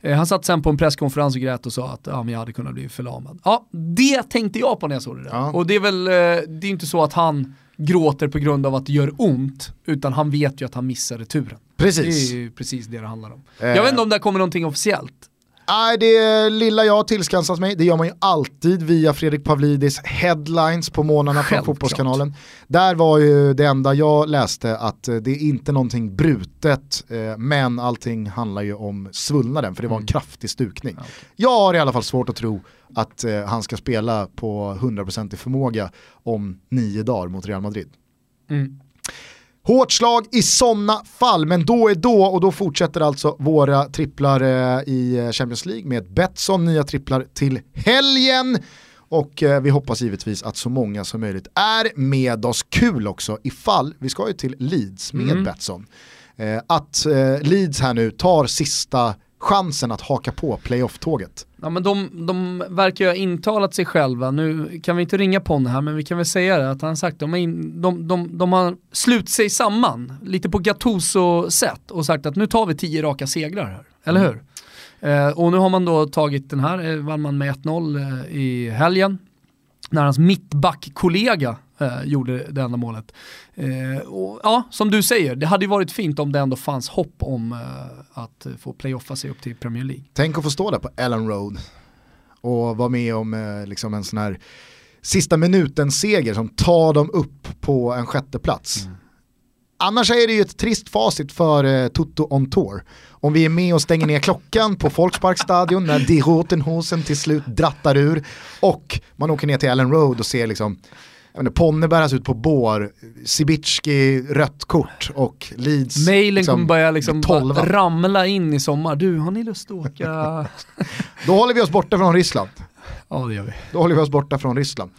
Eh, han satt sen på en presskonferens och grät och sa att ja, men jag hade kunnat bli förlamad. Ja, det tänkte jag på när jag såg det där. Ja. Och det är väl, eh, det är inte så att han gråter på grund av att det gör ont, utan han vet ju att han missar returen. Precis. Det är ju precis det det handlar om. Eh. Jag vet inte om det kommer någonting officiellt. Nej, det lilla jag tillskansat mig, det gör man ju alltid via Fredrik Pavlidis headlines på månaderna från Fotbollskanalen. Där var ju det enda jag läste att det är inte någonting brutet, eh, men allting handlar ju om svullnaden, för det var en mm. kraftig stukning. Jag har i alla fall svårt att tro att eh, han ska spela på 100% i förmåga om nio dagar mot Real Madrid. Mm. Hårt slag i sådana fall, men då är då och då fortsätter alltså våra tripplar eh, i Champions League med Betsson, nya tripplar till helgen. Och eh, vi hoppas givetvis att så många som möjligt är med oss. Kul också ifall, vi ska ju till Leeds med Mm. Betsson, eh, att Leeds här nu tar sista chansen att haka på playoff-tåget. Ja men de, de verkar ju ha intalat sig själva, nu kan vi inte ringa Ponne här men vi kan väl säga det, att han sagt de, in, de, de, de har slut sig samman, lite på Gattuso-sätt och sagt att nu tar vi tio raka segrar här, eller hur? Eh, och nu har man då tagit den här, eh, vann man med 1-0 eh, i helgen, när hans mittback-kollega eh, gjorde det enda målet. Eh, och, ja, som du säger, det hade ju varit fint om det ändå fanns hopp om eh, att få playoffa sig upp till Premier League. Tänk att få stå där på Ellen Road och vara med om eh, liksom en sån här sista minuten-seger som tar dem upp på en sjätte plats. Annars är det ju ett trist facit för eh, Toto on Tour. Om vi är med och stänger ner klockan på Folksparkstadion när Die Rotenhosen till slut drattar ur och man åker ner till Ellen Road och ser liksom inte, Ponne bäras ut på bår, Sibicki rött kort och Leeds Mailen kommer börja liksom ramla in i sommar. Du, har ni lust att åka? Då håller vi oss borta från Ryssland. ja det gör vi. Då håller vi oss borta från Ryssland.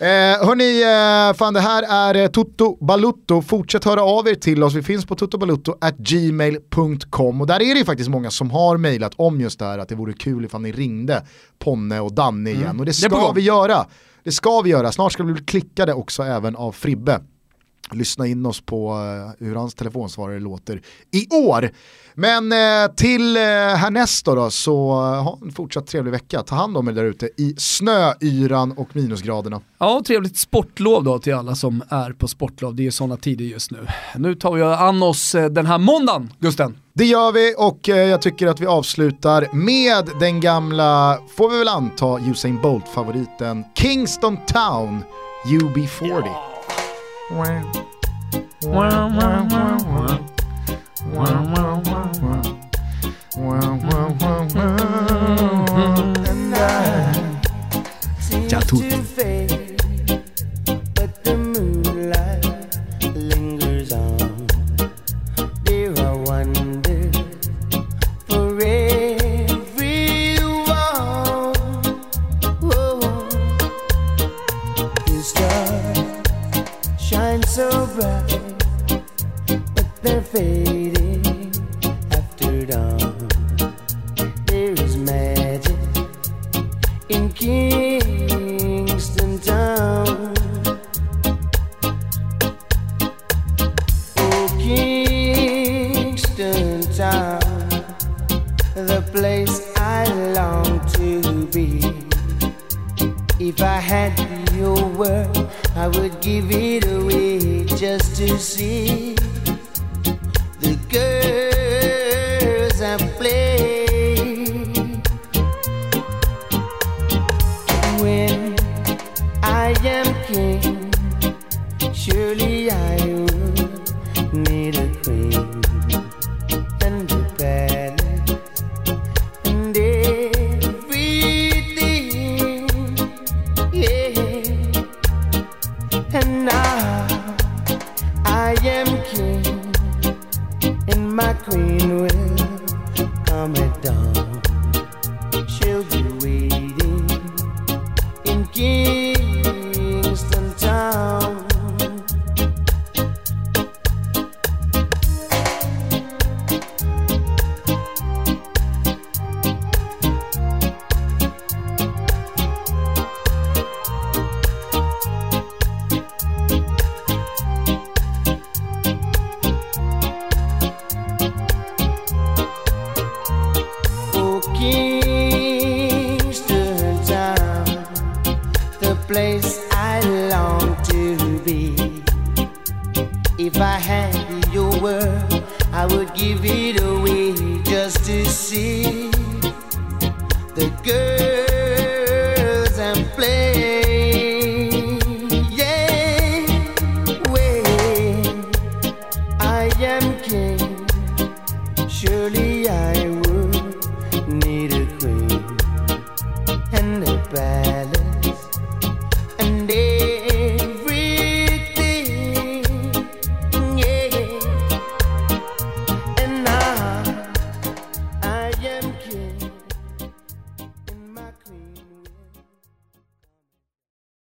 Eh, hörni, eh, fan det här är eh, Toto Balutto. Fortsätt höra av er till oss. Vi finns på totobalutto.gmail.com och där är det ju faktiskt många som har mejlat om just det här att det vore kul ifall ni ringde Ponne och Danne igen. Och det Det ska gång. vi göra. Det ska vi göra. Snart ska vi bli klickade också även av Fribbe. Lyssna in oss på eh, hur hans telefonsvarare låter i år. Men eh, till eh, härnäst då, då så ha en fortsatt trevlig vecka. Ta hand om er där ute i snöyran och minusgraderna. Ja, och trevligt sportlov då till alla som är på sportlov. Det är sådana tider just nu. Nu tar vi an oss den här måndagen, Gusten. Det gör vi och jag tycker att vi avslutar med den gamla, får vi väl anta, Usain Bolt-favoriten Kingston Town UB40. Ciao a tutti. Fading after dawn. There is magic in Kingston Town. Oh, Kingston Town, the place I long to be. If I had your word, I would give it away just to see